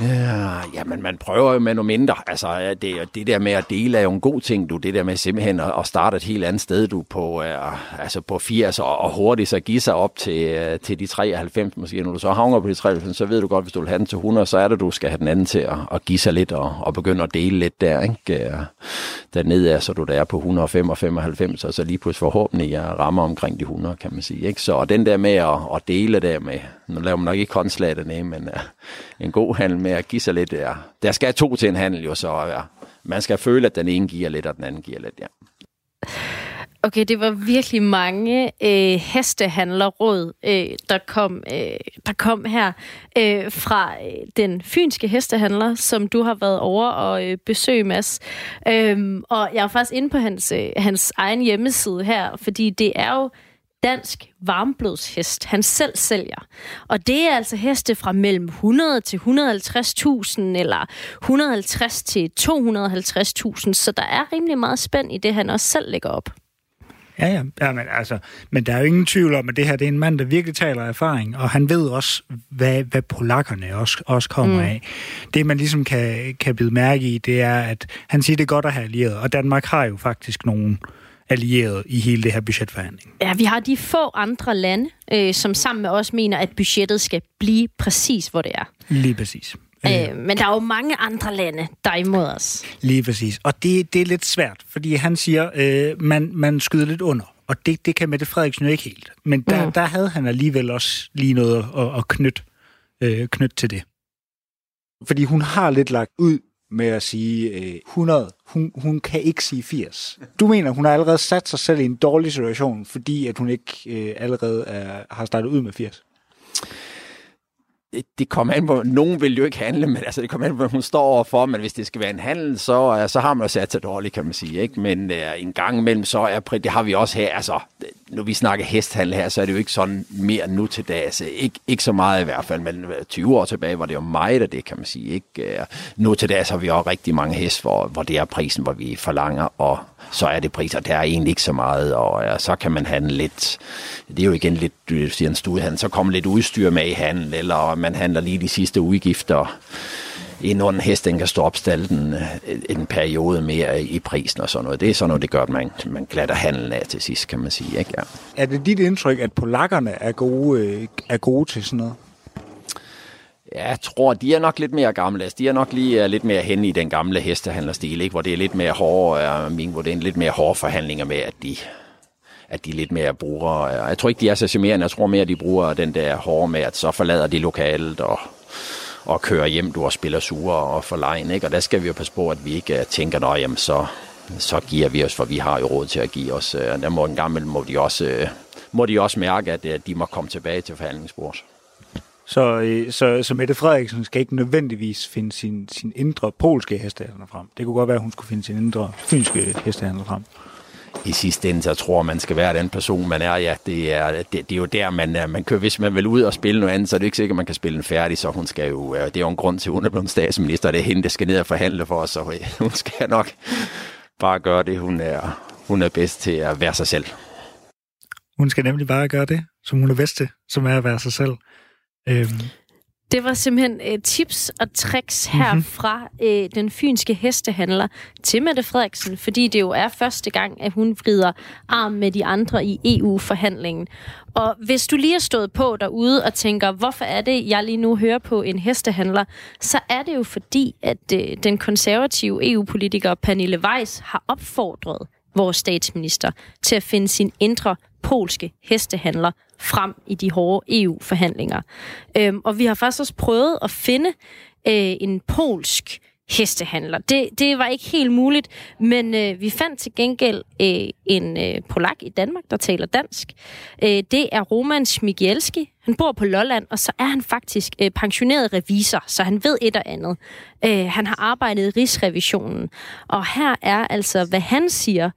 Ja, jamen, man prøver jo med noget mindre. Altså, øh, det, det der med at dele er jo en god ting, du. Det der med simpelthen at, at starte et helt andet sted, du, på, uh, altså på 80 og, og hurtigt så give sig op til, uh, til de 93 måske. Når du så havner på de 93, så ved du godt, hvis du vil have den til 100, så er det, du skal have den anden til at, at give sig lidt og, og begynde at dele lidt der, ikke? Dernede er, så du der er på 105 og 95, og så lige pludselig forhåbentlig jeg rammer omkring de 100, kan man sige, ikke? Så den der med at, at dele der med, nu laver man nok ikke håndslag dernede, men uh, en god handel med at give sig lidt. Ja. Der skal to til en handel jo, så ja. man skal føle, at den ene giver lidt, og den anden giver lidt, ja. Okay, det var virkelig mange øh, hestehandlerråd, øh, der, kom, øh, der kom her øh, fra øh, den fynske hestehandler, som du har været over og øh, besøge, Mads. Øhm, og jeg er faktisk inde på hans, øh, hans egen hjemmeside her, fordi det er jo dansk varmblodshest, han selv sælger. Og det er altså heste fra mellem 100 til 150.000 eller 150 til 250.000, så der er rimelig meget spænd i det, han også selv lægger op. Ja, ja. ja men, altså, men der er jo ingen tvivl om, at det her det er en mand, der virkelig taler af erfaring, og han ved også, hvad, hvad polakkerne også, også kommer mm. af. Det, man ligesom kan, kan bide mærke i, det er, at han siger, det er godt at have allieret, og Danmark har jo faktisk nogle allierede i hele det her budgetforhandling. Ja, vi har de få andre lande, øh, som sammen med os mener, at budgettet skal blive præcis, hvor det er. Lige præcis. Øh, men der er jo mange andre lande, der er imod os. Lige præcis. Og det, det er lidt svært, fordi han siger, øh, man, man skyder lidt under. Og det, det kan Mette Frederiksen jo ikke helt. Men der, mm. der havde han alligevel også lige noget at, at knytte, øh, knytte til det. Fordi hun har lidt lagt ud med at sige øh, 100. Hun, hun kan ikke sige 80. Du mener, hun har allerede sat sig selv i en dårlig situation, fordi at hun ikke øh, allerede er, har startet ud med 80? det kommer an på, nogen vil jo ikke handle, men altså, det kommer an på, hvad hun står overfor, men hvis det skal være en handel, så, øh, så har man jo sat sig dårligt, kan man sige. Ikke? Men øh, en gang imellem, så er det har vi også her, altså, nu vi snakker hesthandel her, så er det jo ikke sådan mere nu til dags. Altså, ikke, ikke så meget i hvert fald, men 20 år tilbage var det jo meget af det, kan man sige. Ikke? Øh, nu til dags har vi også rigtig mange hest, hvor, hvor det er prisen, hvor vi forlanger, og så er det priser, der er egentlig ikke så meget, og ja, så kan man handle lidt, det er jo igen lidt, du siger en studiehandel, så kommer lidt udstyr med i handel, eller man handler lige de sidste udgifter, inden en hest den kan stå opstallet en, en periode mere i prisen og sådan noget. Det er sådan noget, det gør, at man, man glatter handlen af til sidst, kan man sige. Ikke? Ja. Er det dit indtryk, at polakkerne er gode, øh, er gode til sådan noget? Ja, jeg tror, de er nok lidt mere gamle. De er nok lige uh, lidt mere hen i den gamle hestehandlerstil, ikke? hvor det er lidt mere hårde, uh, min, hvor det er lidt mere hårde forhandlinger med, at de, at de lidt mere bruger... Jeg tror ikke, de er så charmerende. Jeg tror mere, at de bruger den der hårde med, at så forlader de lokalet og, og kører hjem, du og spiller sure og for lejen, ikke? Og der skal vi jo passe på, at vi ikke øh, tænker, at jamen, så, så giver vi os, for vi har jo råd til at give os. Øh, og der må en gammel må de også, øh, må de også mærke, at de må komme tilbage til forhandlingsbordet. Så, så, så Mette Frederiksen skal ikke nødvendigvis finde sin, sin indre polske hestehandler frem. Det kunne godt være, at hun skulle finde sin indre fynske hestehandler frem. I sidste ende, så tror man skal være den person, man er. Ja, det er, det, det er jo der, man, er. man kører. Hvis man vil ud og spille noget andet, så er det ikke sikkert, man kan spille den færdig, så hun skal jo, øh, det er jo en grund til, at hun er blevet statsminister, det er hende, der skal ned og forhandle for os, så øh, hun skal nok bare gøre det, hun er, hun er bedst til at være sig selv. Hun skal nemlig bare gøre det, som hun er bedst til, som er at være sig selv. Øhm. Det var simpelthen øh, tips og tricks her mm-hmm. fra øh, den fynske hestehandler til Mette Frederiksen, fordi det jo er første gang, at hun vrider arm med de andre i EU-forhandlingen. Og hvis du lige har stået på derude og tænker, hvorfor er det, jeg lige nu hører på en hestehandler, så er det jo fordi, at øh, den konservative EU-politiker Pernille Weiss har opfordret vores statsminister til at finde sin indre polske hestehandler frem i de hårde EU-forhandlinger. Øhm, og vi har faktisk også prøvet at finde øh, en polsk hestehandler. Det, det var ikke helt muligt, men øh, vi fandt til gengæld øh, en øh, polak i Danmark, der taler dansk. Øh, det er Roman Smigielski. Han bor på Lolland, og så er han faktisk øh, pensioneret revisor, så han ved et og andet. Øh, han har arbejdet i Rigsrevisionen, og her er altså, hvad han siger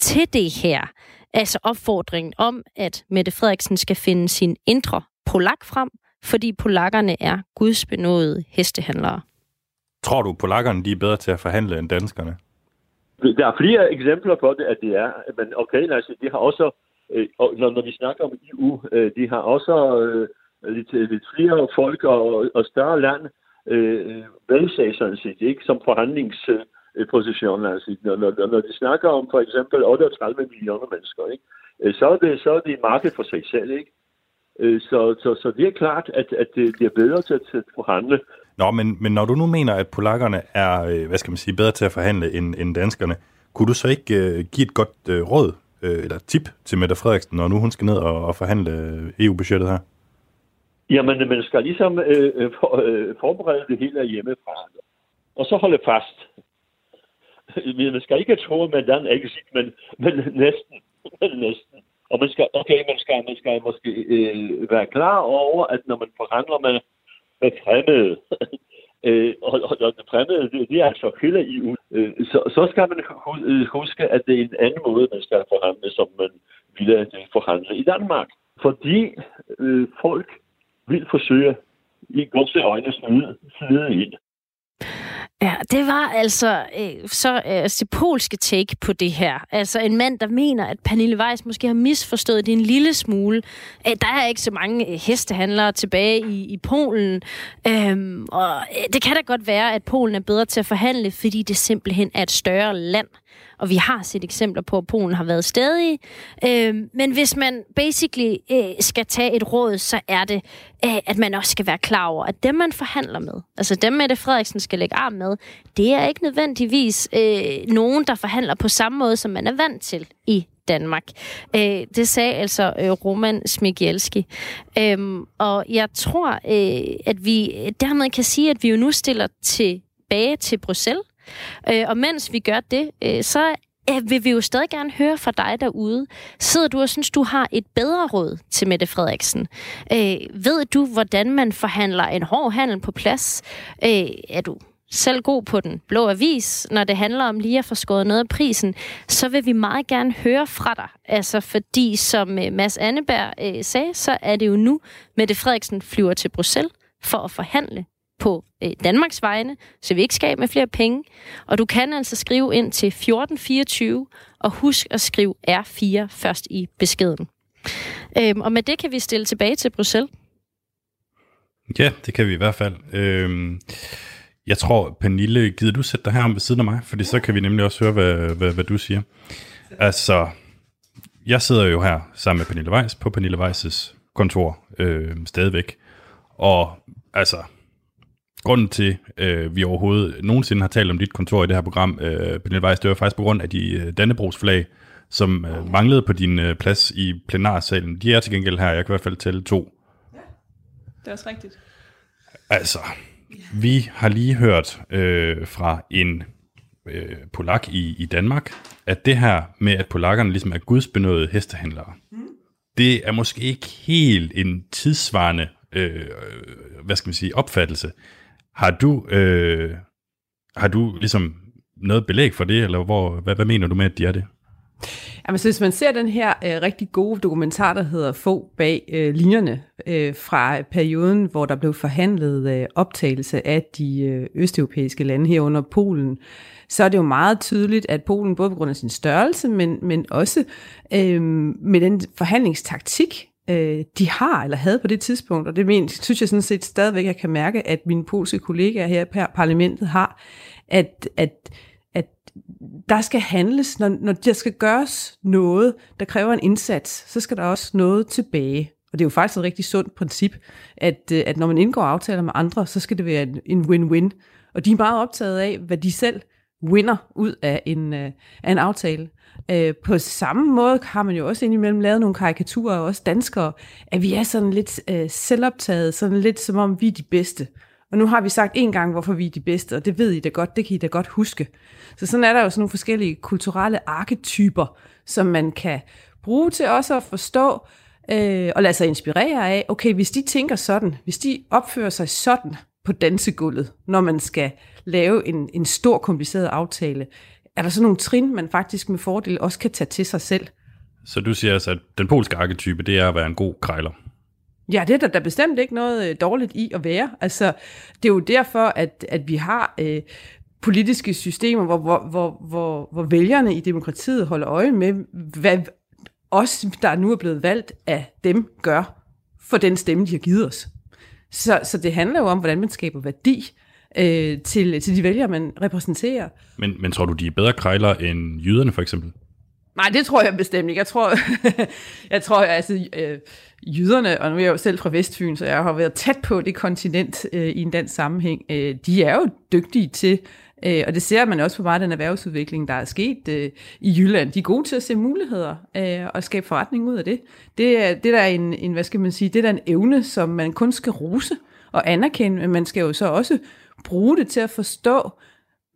til det her. Altså opfordringen om, at Mette Frederiksen skal finde sin indre polak frem, fordi polakkerne er gudsbenåede hestehandlere. Tror du, polakkerne de er bedre til at forhandle end danskerne? Der er flere eksempler på det, at det er. Men okay, altså, de har også, øh, når, når vi snakker om EU, øh, de har også øh, lidt, øh, lidt flere folk og, og større land øh, øh valgsag, sådan set, ikke? Som forhandlingsposition. Øh, altså, når, når, når de snakker om for eksempel 38 millioner mennesker, ikke? Så, er det, så er det marked for sig selv. Ikke? Så, så, så det er klart, at, at det, det er bedre til at forhandle. Nå, men, men når du nu mener, at polakkerne er, øh, hvad skal man sige, bedre til at forhandle end, end danskerne, kunne du så ikke øh, give et godt øh, råd øh, eller tip til Mette Frederiksen, når nu hun skal ned og, og forhandle øh, EU-budgettet her? Jamen, man skal ligesom øh, øh, for, øh, forberede det hele hjemmefra. Og så holde fast man skal ikke tro, at man er exit, men, men næsten. Men næsten. Og man skal, okay, man skal, man skal måske øh, være klar over, at når man forhandler med, med fremmede, øh, og, og, og fremmede, det, det er altså hele EU, øh, så, så skal man øh, huske, at det er en anden måde, man skal forhandle, som man ville forhandle i Danmark. Fordi øh, folk vil forsøge i godse øjne snyde, snyde ind. Ja, det var altså øh, så øh, altså, det polske take på det her. Altså en mand, der mener, at Pernille Weiss måske har misforstået det en lille smule. Æh, der er ikke så mange øh, hestehandlere tilbage i, i Polen. Øhm, og øh, det kan da godt være, at Polen er bedre til at forhandle, fordi det simpelthen er et større land. Og vi har set eksempler på, at Polen har været stadig. Øh, men hvis man basically øh, skal tage et råd, så er det, øh, at man også skal være klar over, at dem, man forhandler med, altså dem, Mette Frederiksen skal lægge arm med, det er ikke nødvendigvis øh, nogen, der forhandler på samme måde, som man er vant til i Danmark. Øh, det sagde altså øh, Roman Smigielski. Øhm, og jeg tror, øh, at vi dermed kan sige, at vi jo nu stiller tilbage til Bruxelles, Øh, og mens vi gør det, øh, så øh, vil vi jo stadig gerne høre fra dig derude. Sidder du og synes, du har et bedre råd til Mette Frederiksen? Øh, ved du, hvordan man forhandler en hård handel på plads? Øh, er du selv god på den blå avis, når det handler om lige at få skåret noget af prisen, så vil vi meget gerne høre fra dig. Altså fordi, som øh, Mads Anneberg øh, sagde, så er det jo nu, Mette Frederiksen flyver til Bruxelles for at forhandle på øh, Danmarks vegne, så vi ikke skal med flere penge. Og du kan altså skrive ind til 1424, og husk at skrive R4 først i beskeden. Øhm, og med det kan vi stille tilbage til Bruxelles. Ja, det kan vi i hvert fald. Øhm, jeg tror, Pernille, gider du sætte dig her om ved siden af mig? Fordi så kan vi nemlig også høre, hvad, hvad, hvad du siger. Altså, jeg sidder jo her sammen med Pernille Weiss på Pernille Weiss' kontor øh, stadigvæk. Og altså, grunden til, øh, vi overhovedet nogensinde har talt om dit kontor i det her program, øh, Pernille Weiss, det var faktisk på grund af de øh, Dannebrogsflag, som øh, manglede på din øh, plads i plenarsalen. De er til gengæld her, jeg kan i hvert fald tælle to. Det er også rigtigt. Altså, vi har lige hørt øh, fra en øh, polak i, i Danmark, at det her med, at polakkerne ligesom er gudsbenåede hestehandlere, mm. det er måske ikke helt en tidsvarende, øh, hvad skal man sige, opfattelse. Har du, øh, har du ligesom noget belæg for det, eller hvor, hvad, hvad mener du med, at de er det? Jamen, så hvis man ser den her øh, rigtig gode dokumentar, der hedder Få bag øh, linjerne, øh, fra perioden, hvor der blev forhandlet øh, optagelse af de øh, østeuropæiske lande herunder Polen, så er det jo meget tydeligt, at Polen, både på grund af sin størrelse, men, men også øh, med den forhandlingstaktik, øh, de har eller havde på det tidspunkt, og det men, synes jeg sådan set stadigvæk, jeg kan mærke, at mine polske kollegaer her i parlamentet har, at, at at der skal handles, når, når der skal gøres noget, der kræver en indsats, så skal der også noget tilbage. Og det er jo faktisk et rigtig sundt princip, at, øh, at når man indgår aftaler med andre, så skal det være en win-win. Og de er meget optaget af, hvad de selv vinder ud af en, øh, af en aftale. Øh, på samme måde har man jo også indimellem lavet nogle karikaturer, også danskere, at vi er sådan lidt øh, selvoptaget, sådan lidt som om vi er de bedste. Og nu har vi sagt en gang, hvorfor vi er de bedste, og det ved I da godt, det kan I da godt huske. Så sådan er der jo sådan nogle forskellige kulturelle arketyper, som man kan bruge til også at forstå øh, og lade sig inspirere af, okay, hvis de tænker sådan, hvis de opfører sig sådan på dansegulvet, når man skal lave en, en stor kompliceret aftale, er der så nogle trin, man faktisk med fordel også kan tage til sig selv. Så du siger altså, at den polske arketype, det er at være en god krejler? Ja, det er der, der bestemt ikke noget øh, dårligt i at være. Altså, det er jo derfor, at, at vi har øh, politiske systemer, hvor, hvor, hvor, hvor, hvor vælgerne i demokratiet holder øje med, hvad os, der nu er blevet valgt af dem, gør for den stemme, de har givet os. Så, så det handler jo om, hvordan man skaber værdi øh, til, til de vælgere, man repræsenterer. Men, men tror du, de er bedre krejler end jyderne for eksempel? Nej, det tror jeg bestemt ikke. Jeg tror, jeg tror altså, øh, jyderne, og nu er jeg jo selv fra Vestfyn, så jeg har været tæt på det kontinent øh, i en dansk sammenhæng, øh, de er jo dygtige til, øh, og det ser man også på meget den erhvervsudvikling, der er sket øh, i Jylland. De er gode til at se muligheder øh, og skabe forretning ud af det. Det er, det der er en, en, hvad skal man sige, det er der en evne, som man kun skal rose og anerkende, men man skal jo så også bruge det til at forstå,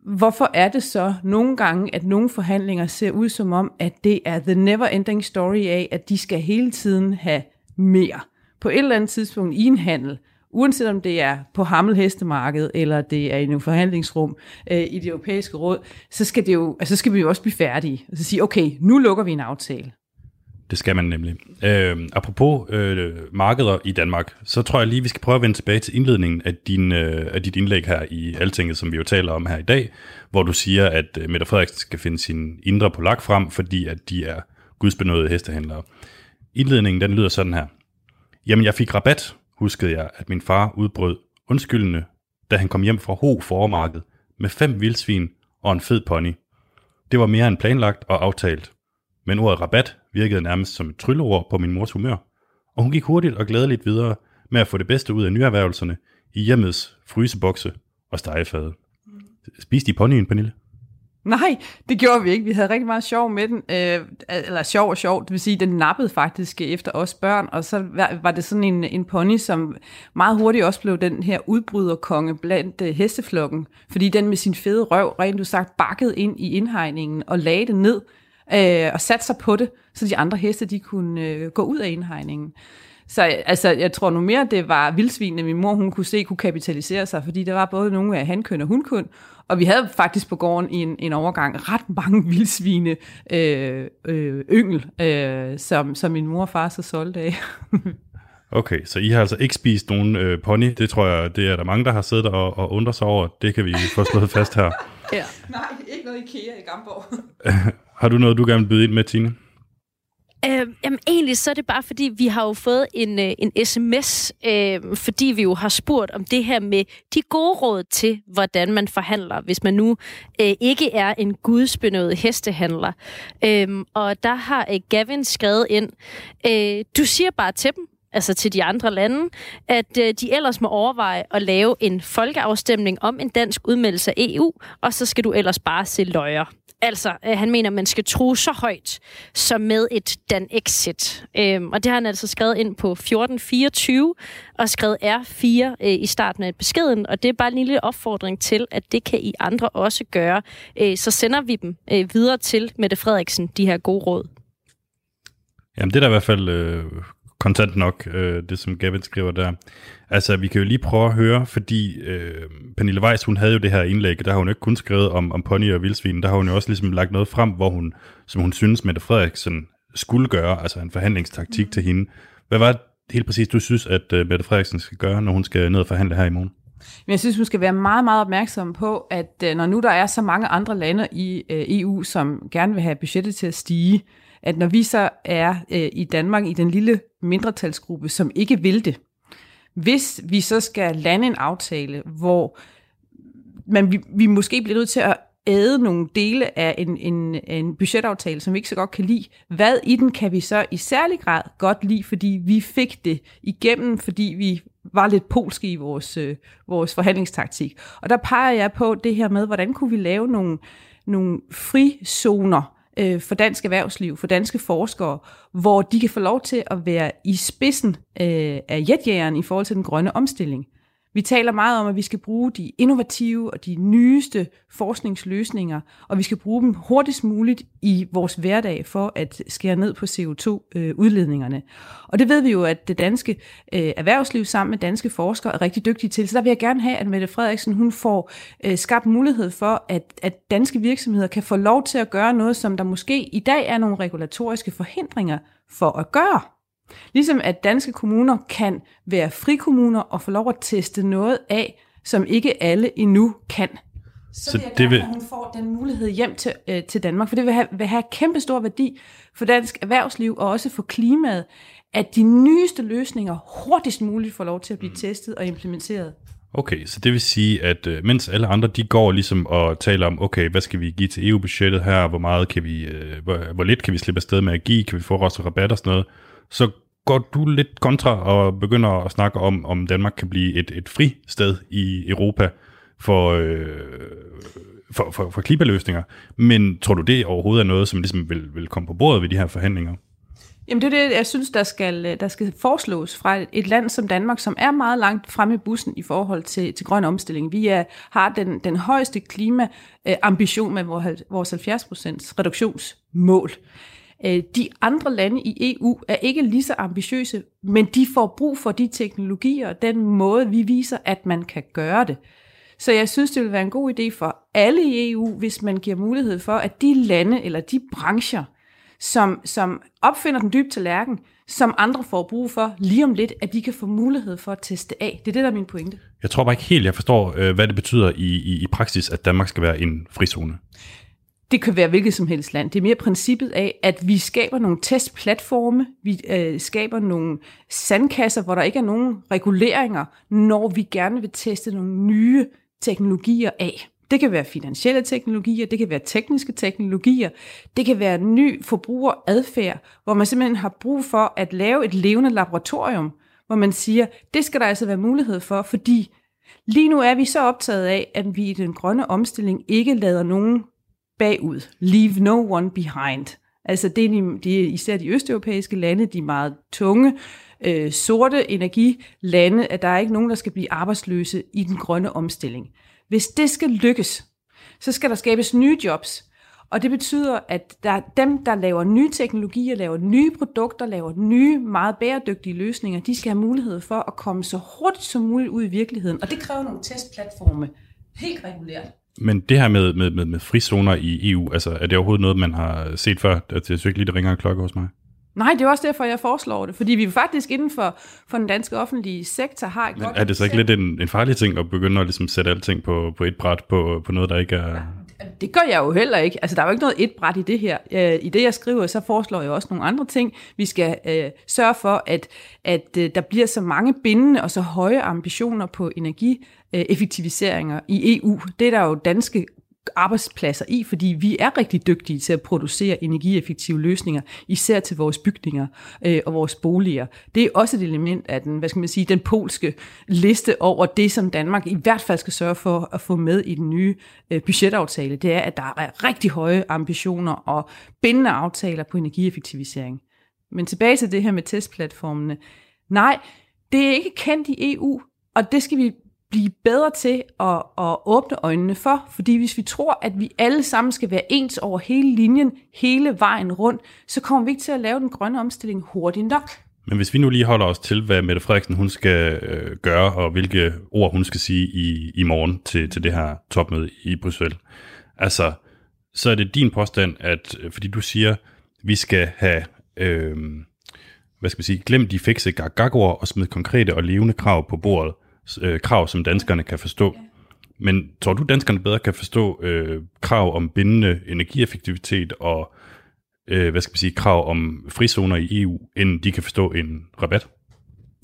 hvorfor er det så nogle gange, at nogle forhandlinger ser ud som om, at det er the never ending story af, at de skal hele tiden have mere. På et eller andet tidspunkt i en handel, uanset om det er på Hammelhestemarked, eller det er i en forhandlingsrum øh, i det europæiske råd, så skal, det jo, altså, så skal vi jo også blive færdige. Og så sige, okay, nu lukker vi en aftale. Det skal man nemlig. Øh, apropos øh, markeder i Danmark, så tror jeg lige, vi skal prøve at vende tilbage til indledningen af, din, øh, af dit indlæg her i Altinget, som vi jo taler om her i dag, hvor du siger, at øh, Mette Frederiksen skal finde sin indre polak frem, fordi at de er gudsbenåede hestehandlere. Indledningen den lyder sådan her. Jamen, jeg fik rabat, huskede jeg, at min far udbrød undskyldende, da han kom hjem fra Ho formarked med fem vildsvin og en fed pony. Det var mere end planlagt og aftalt. Men ordet rabat virkede nærmest som et trylleord på min mors humør, og hun gik hurtigt og glædeligt videre med at få det bedste ud af nyerhvervelserne i hjemmets frysebokse og stegefade. Spiste de ponyen, Pernille? Nej, det gjorde vi ikke. Vi havde rigtig meget sjov med den. Øh, eller sjov og sjov, det vil sige, den nappede faktisk efter os børn, og så var det sådan en, en pony, som meget hurtigt også blev den her udbryderkonge blandt øh, hesteflokken, fordi den med sin fede røv rent du sagt bakkede ind i indhegningen og lagde det ned øh, og satte sig på det, så de andre heste de kunne øh, gå ud af indhegningen. Så øh, altså, jeg tror nu mere, det var vildsvinene, min mor hun kunne se kunne kapitalisere sig, fordi der var både nogle af hankøn og hunkøn, og vi havde faktisk på gården i en, en overgang ret mange vildsvine øh, øh, yngel, øh, som, som min mor og far så solgte af. Okay, så I har altså ikke spist nogen øh, pony. Det tror jeg, det er der mange, der har siddet og, og undret sig over. Det kan vi få slået fast her. Ja. Nej, ikke noget IKEA i Gamborg. har du noget, du gerne vil byde ind med, Tine? Øh, jamen egentlig så er det bare, fordi vi har jo fået en, øh, en sms, øh, fordi vi jo har spurgt om det her med de gode råd til, hvordan man forhandler, hvis man nu øh, ikke er en gudsbenået hestehandler. Øh, og der har øh, Gavin skrevet ind, øh, du siger bare til dem, altså til de andre lande, at øh, de ellers må overveje at lave en folkeafstemning om en dansk udmeldelse af EU, og så skal du ellers bare se løjer. Altså, øh, han mener, at man skal tro så højt som med et Dan-exit. Øhm, og det har han altså skrevet ind på 1424 og skrevet R4 øh, i starten af beskeden. Og det er bare en lille opfordring til, at det kan I andre også gøre. Øh, så sender vi dem øh, videre til Mette Frederiksen, de her gode råd. Jamen, det er da i hvert fald øh, kontant nok, øh, det som Gavin skriver der. Altså, vi kan jo lige prøve at høre, fordi øh, Pernille Weiss, hun havde jo det her indlæg, der har hun ikke kun skrevet om, om pony og vildsvin, der har hun jo også ligesom lagt noget frem, hvor hun, som hun synes, Mette Frederiksen skulle gøre, altså en forhandlingstaktik mm. til hende. Hvad var det helt præcis, du synes, at øh, Mette Frederiksen skal gøre, når hun skal ned og forhandle her i morgen? Men jeg synes, hun skal være meget, meget opmærksom på, at øh, når nu der er så mange andre lande i øh, EU, som gerne vil have budgettet til at stige, at når vi så er øh, i Danmark i den lille mindretalsgruppe, som ikke vil det, hvis vi så skal lande en aftale, hvor man, vi, vi måske bliver nødt til at æde nogle dele af en, en, en budgetaftale, som vi ikke så godt kan lide. Hvad i den kan vi så i særlig grad godt lide, fordi vi fik det igennem, fordi vi var lidt polske i vores, øh, vores forhandlingstaktik. Og der peger jeg på det her med, hvordan kunne vi lave nogle, nogle frizoner, øh, for dansk erhvervsliv, for danske forskere, hvor de kan få lov til at være i spidsen øh, af jetjægeren i forhold til den grønne omstilling. Vi taler meget om, at vi skal bruge de innovative og de nyeste forskningsløsninger, og vi skal bruge dem hurtigst muligt i vores hverdag for at skære ned på CO2-udledningerne. Øh, og det ved vi jo, at det danske øh, erhvervsliv sammen med danske forskere er rigtig dygtige til. Så der vil jeg gerne have, at Mette Frederiksen hun får øh, skabt mulighed for, at, at danske virksomheder kan få lov til at gøre noget, som der måske i dag er nogle regulatoriske forhindringer for at gøre. Ligesom at danske kommuner kan være frikommuner og få lov at teste noget af, som ikke alle endnu kan. Så, så vil jeg det vil... at hun får den mulighed hjem til, øh, til Danmark, for det vil have, vil have kæmpe stor værdi for dansk erhvervsliv og også for klimaet, at de nyeste løsninger hurtigst muligt får lov til at blive mm. testet og implementeret. Okay, så det vil sige, at øh, mens alle andre de går ligesom og taler om, okay, hvad skal vi give til EU-budgettet her, hvor meget kan vi, øh, hvor, hvor lidt kan vi slippe afsted med at give, kan vi få også rabat og sådan noget, så går du lidt kontra og begynder at snakke om, om Danmark kan blive et, et fri sted i Europa for, øh, for, for, for klimaløsninger. Men tror du, det overhovedet er noget, som ligesom vil, vil komme på bordet ved de her forhandlinger? Jamen det er det, jeg synes, der skal, der skal foreslås fra et land som Danmark, som er meget langt fremme i bussen i forhold til, til grøn omstilling. Vi er, har den, den højeste klimaambition med vores 70% reduktionsmål. Øh, de andre lande i EU er ikke lige så ambitiøse, men de får brug for de teknologier og den måde, vi viser, at man kan gøre det. Så jeg synes, det vil være en god idé for alle i EU, hvis man giver mulighed for, at de lande eller de brancher, som, som opfinder den dybe tallerken, som andre får brug for lige om lidt, at de kan få mulighed for at teste af. Det er det, der er min pointe. Jeg tror bare ikke helt, jeg forstår, øh, hvad det betyder i, i, i praksis, at Danmark skal være en frizone. Det kan være hvilket som helst land. Det er mere princippet af, at vi skaber nogle testplatforme, vi øh, skaber nogle sandkasser, hvor der ikke er nogen reguleringer, når vi gerne vil teste nogle nye teknologier af. Det kan være finansielle teknologier, det kan være tekniske teknologier, det kan være ny forbrugeradfærd, hvor man simpelthen har brug for at lave et levende laboratorium, hvor man siger, det skal der altså være mulighed for, fordi lige nu er vi så optaget af, at vi i den grønne omstilling ikke lader nogen bagud. Leave no one behind. Altså det er, de, de, er især de østeuropæiske lande, de meget tunge, øh, sorte energilande, at der er ikke nogen, der skal blive arbejdsløse i den grønne omstilling. Hvis det skal lykkes, så skal der skabes nye jobs. Og det betyder, at der, dem, der laver nye teknologier, laver nye produkter, laver nye, meget bæredygtige løsninger, de skal have mulighed for at komme så hurtigt som muligt ud i virkeligheden. Og det kræver nogle testplatforme helt regulært. Men det her med, med, med, med frizoner i EU, altså er det overhovedet noget, man har set før? Det er ikke lige, der ringer en klokke hos mig. Nej, det er også derfor, jeg foreslår det. Fordi vi faktisk inden for, for den danske offentlige sektor har et Men godt er det så ikke lidt en, en farlig ting at begynde at ligesom sætte alting på, på et bræt på, på noget, der ikke er... Det gør jeg jo heller ikke. Altså, der er jo ikke noget et bræt i det her. Øh, I det, jeg skriver, så foreslår jeg også nogle andre ting. Vi skal øh, sørge for, at, at øh, der bliver så mange bindende og så høje ambitioner på Øh, effektiviseringer i EU. Det er der jo danske arbejdspladser i, fordi vi er rigtig dygtige til at producere energieffektive løsninger, især til vores bygninger øh, og vores boliger. Det er også et element af den, hvad skal man sige, den polske liste over det, som Danmark i hvert fald skal sørge for at få med i den nye øh, budgetaftale. Det er, at der er rigtig høje ambitioner og bindende aftaler på energieffektivisering. Men tilbage til det her med testplatformene. Nej, det er ikke kendt i EU, og det skal vi blive bedre til at, at åbne øjnene for, fordi hvis vi tror, at vi alle sammen skal være ens over hele linjen, hele vejen rundt, så kommer vi ikke til at lave den grønne omstilling hurtigt nok. Men hvis vi nu lige holder os til, hvad Mette Frederiksen hun skal øh, gøre, og hvilke ord hun skal sige i, i morgen til, til det her topmøde i Bruxelles. Altså, så er det din påstand, at øh, fordi du siger, vi skal have, øh, hvad skal vi sige, glem de fikse gag og smid konkrete og levende krav på bordet, øh, krav, som danskerne kan forstå. Men tror du, danskerne bedre kan forstå øh, krav om bindende energieffektivitet og øh, hvad skal man sige, krav om frizoner i EU, end de kan forstå en rabat?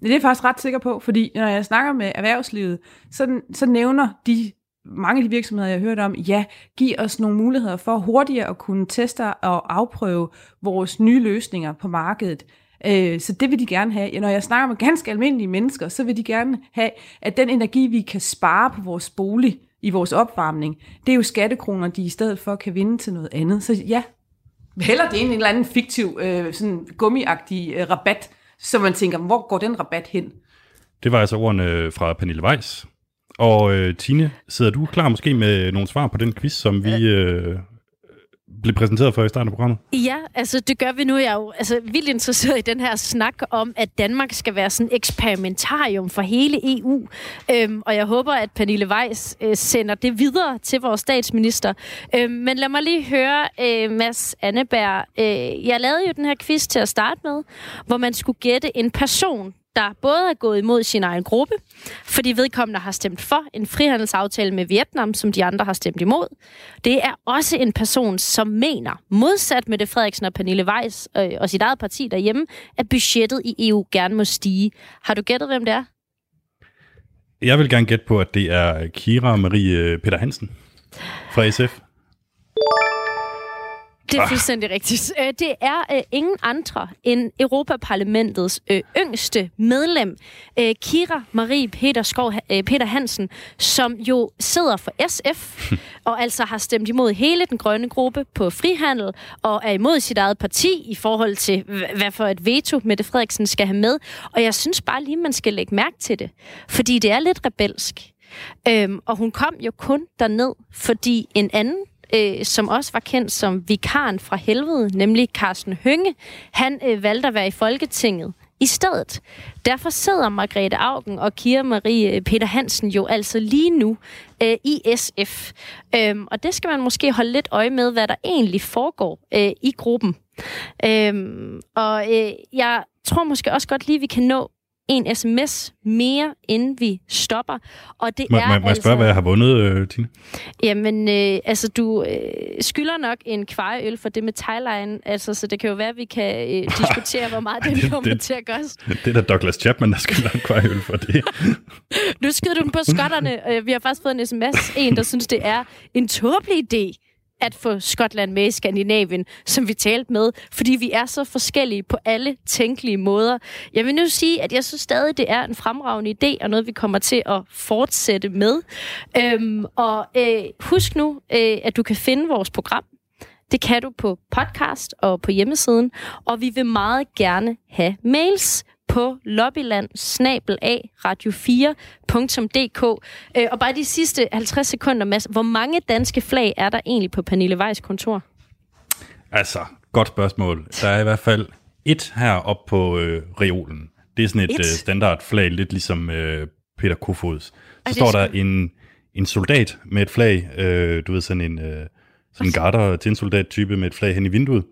Det er jeg faktisk ret sikker på, fordi når jeg snakker med erhvervslivet, så, så nævner de mange af de virksomheder, jeg har hørt om, ja, giv os nogle muligheder for hurtigere at kunne teste og afprøve vores nye løsninger på markedet. Øh, så det vil de gerne have. Når jeg snakker med ganske almindelige mennesker, så vil de gerne have, at den energi, vi kan spare på vores bolig, i vores opvarmning, det er jo skattekroner, de i stedet for kan vinde til noget andet. Så ja, heller det er en eller anden fiktiv, øh, sådan gummiagtig øh, rabat, så man tænker, hvor går den rabat hen? Det var altså ordene fra Pernille Weiss. Og øh, Tine, sidder du klar måske med nogle svar på den quiz, som vi øh, blev præsenteret for i starten af programmet? Ja, altså det gør vi nu. Jeg er jo altså, vildt interesseret i den her snak om, at Danmark skal være sådan et eksperimentarium for hele EU. Øhm, og jeg håber, at Pernille Weiss øh, sender det videre til vores statsminister. Øhm, men lad mig lige høre, øh, Mads Anneberg. Øh, jeg lavede jo den her quiz til at starte med, hvor man skulle gætte en person, der både er gået imod sin egen gruppe, fordi vedkommende har stemt for en frihandelsaftale med Vietnam, som de andre har stemt imod. Det er også en person, som mener, modsat med det Frederiksen og Pernille Weiss øh, og sit eget parti derhjemme, at budgettet i EU gerne må stige. Har du gættet, hvem det er? Jeg vil gerne gætte på, at det er Kira Marie øh, Peter Hansen fra SF. Det er fuldstændig rigtigt. Øh, det er øh, ingen andre end Europaparlamentets øh, yngste medlem, øh, Kira Marie Peter, Skov, øh, Peter Hansen, som jo sidder for SF, og altså har stemt imod hele den grønne gruppe på frihandel, og er imod sit eget parti i forhold til, hvad for et veto Mette Frederiksen skal have med. Og jeg synes bare lige, man skal lægge mærke til det, fordi det er lidt rebelsk. Øhm, og hun kom jo kun derned, fordi en anden øh, som også var kendt som vikaren fra helvede, nemlig Carsten Hønge, han øh, valgte at være i Folketinget i stedet. Derfor sidder Margrethe Augen og Kira Marie øh, Peter Hansen jo altså lige nu øh, i SF. Øhm, og det skal man måske holde lidt øje med, hvad der egentlig foregår øh, i gruppen. Øhm, og øh, jeg tror måske også godt lige, vi kan nå en sms mere, inden vi stopper. Og det må, er må, må jeg altså, spørge, hvad jeg har vundet, øh, Tine? Jamen, øh, altså, du øh, skylder nok en kvareøl for det med Thailand, altså, så det kan jo være, at vi kan øh, diskutere, hvor meget det, det kommer det, til at koste. Det er da Douglas Chapman, der skylder en kvareøl for det. nu skyder du den på skotterne. Øh, vi har faktisk fået en sms, en, der synes, det er en tåbelig idé, at få Skotland med i Skandinavien, som vi talte med, fordi vi er så forskellige på alle tænkelige måder. Jeg vil nu sige, at jeg synes stadig, det er en fremragende idé, og noget, vi kommer til at fortsætte med. Øhm, og øh, husk nu, øh, at du kan finde vores program det kan du på podcast og på hjemmesiden, og vi vil meget gerne have mails på lobbyland radio4.dk. Øh, og bare de sidste 50 sekunder, Mads, hvor mange danske flag er der egentlig på Pernille Weiss kontor? Altså, godt spørgsmål. Der er i hvert fald et her op på øh, reolen. Det er sådan et, et? Øh, standardflag, lidt ligesom øh, Peter Kofods. Så Ej, står der en, en soldat med et flag, øh, du ved sådan en... Øh, sådan en garder til en soldat-type med et flag hen i vinduet.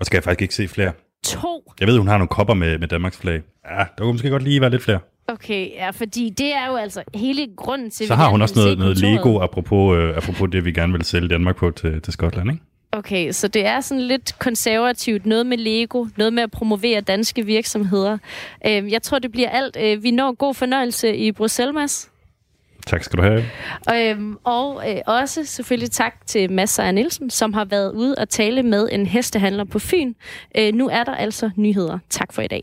Og skal jeg faktisk ikke se flere. To? Jeg ved, hun har nogle kopper med, med Danmarks flag. Ja, der kunne måske godt lige være lidt flere. Okay, ja, fordi det er jo altså hele grunden til... Så har hun også noget, noget Lego, apropos, øh, apropos det, vi gerne vil sælge Danmark på til, til Skotland, ikke? Okay, så det er sådan lidt konservativt. Noget med Lego, noget med at promovere danske virksomheder. Øh, jeg tror, det bliver alt. Øh, vi når god fornøjelse i Bruxelles, Mads. Tak skal du have. Øhm, og øh, også selvfølgelig tak til Mads Seier Nielsen, som har været ude og tale med en hestehandler på Fyn. Øh, nu er der altså nyheder. Tak for i dag.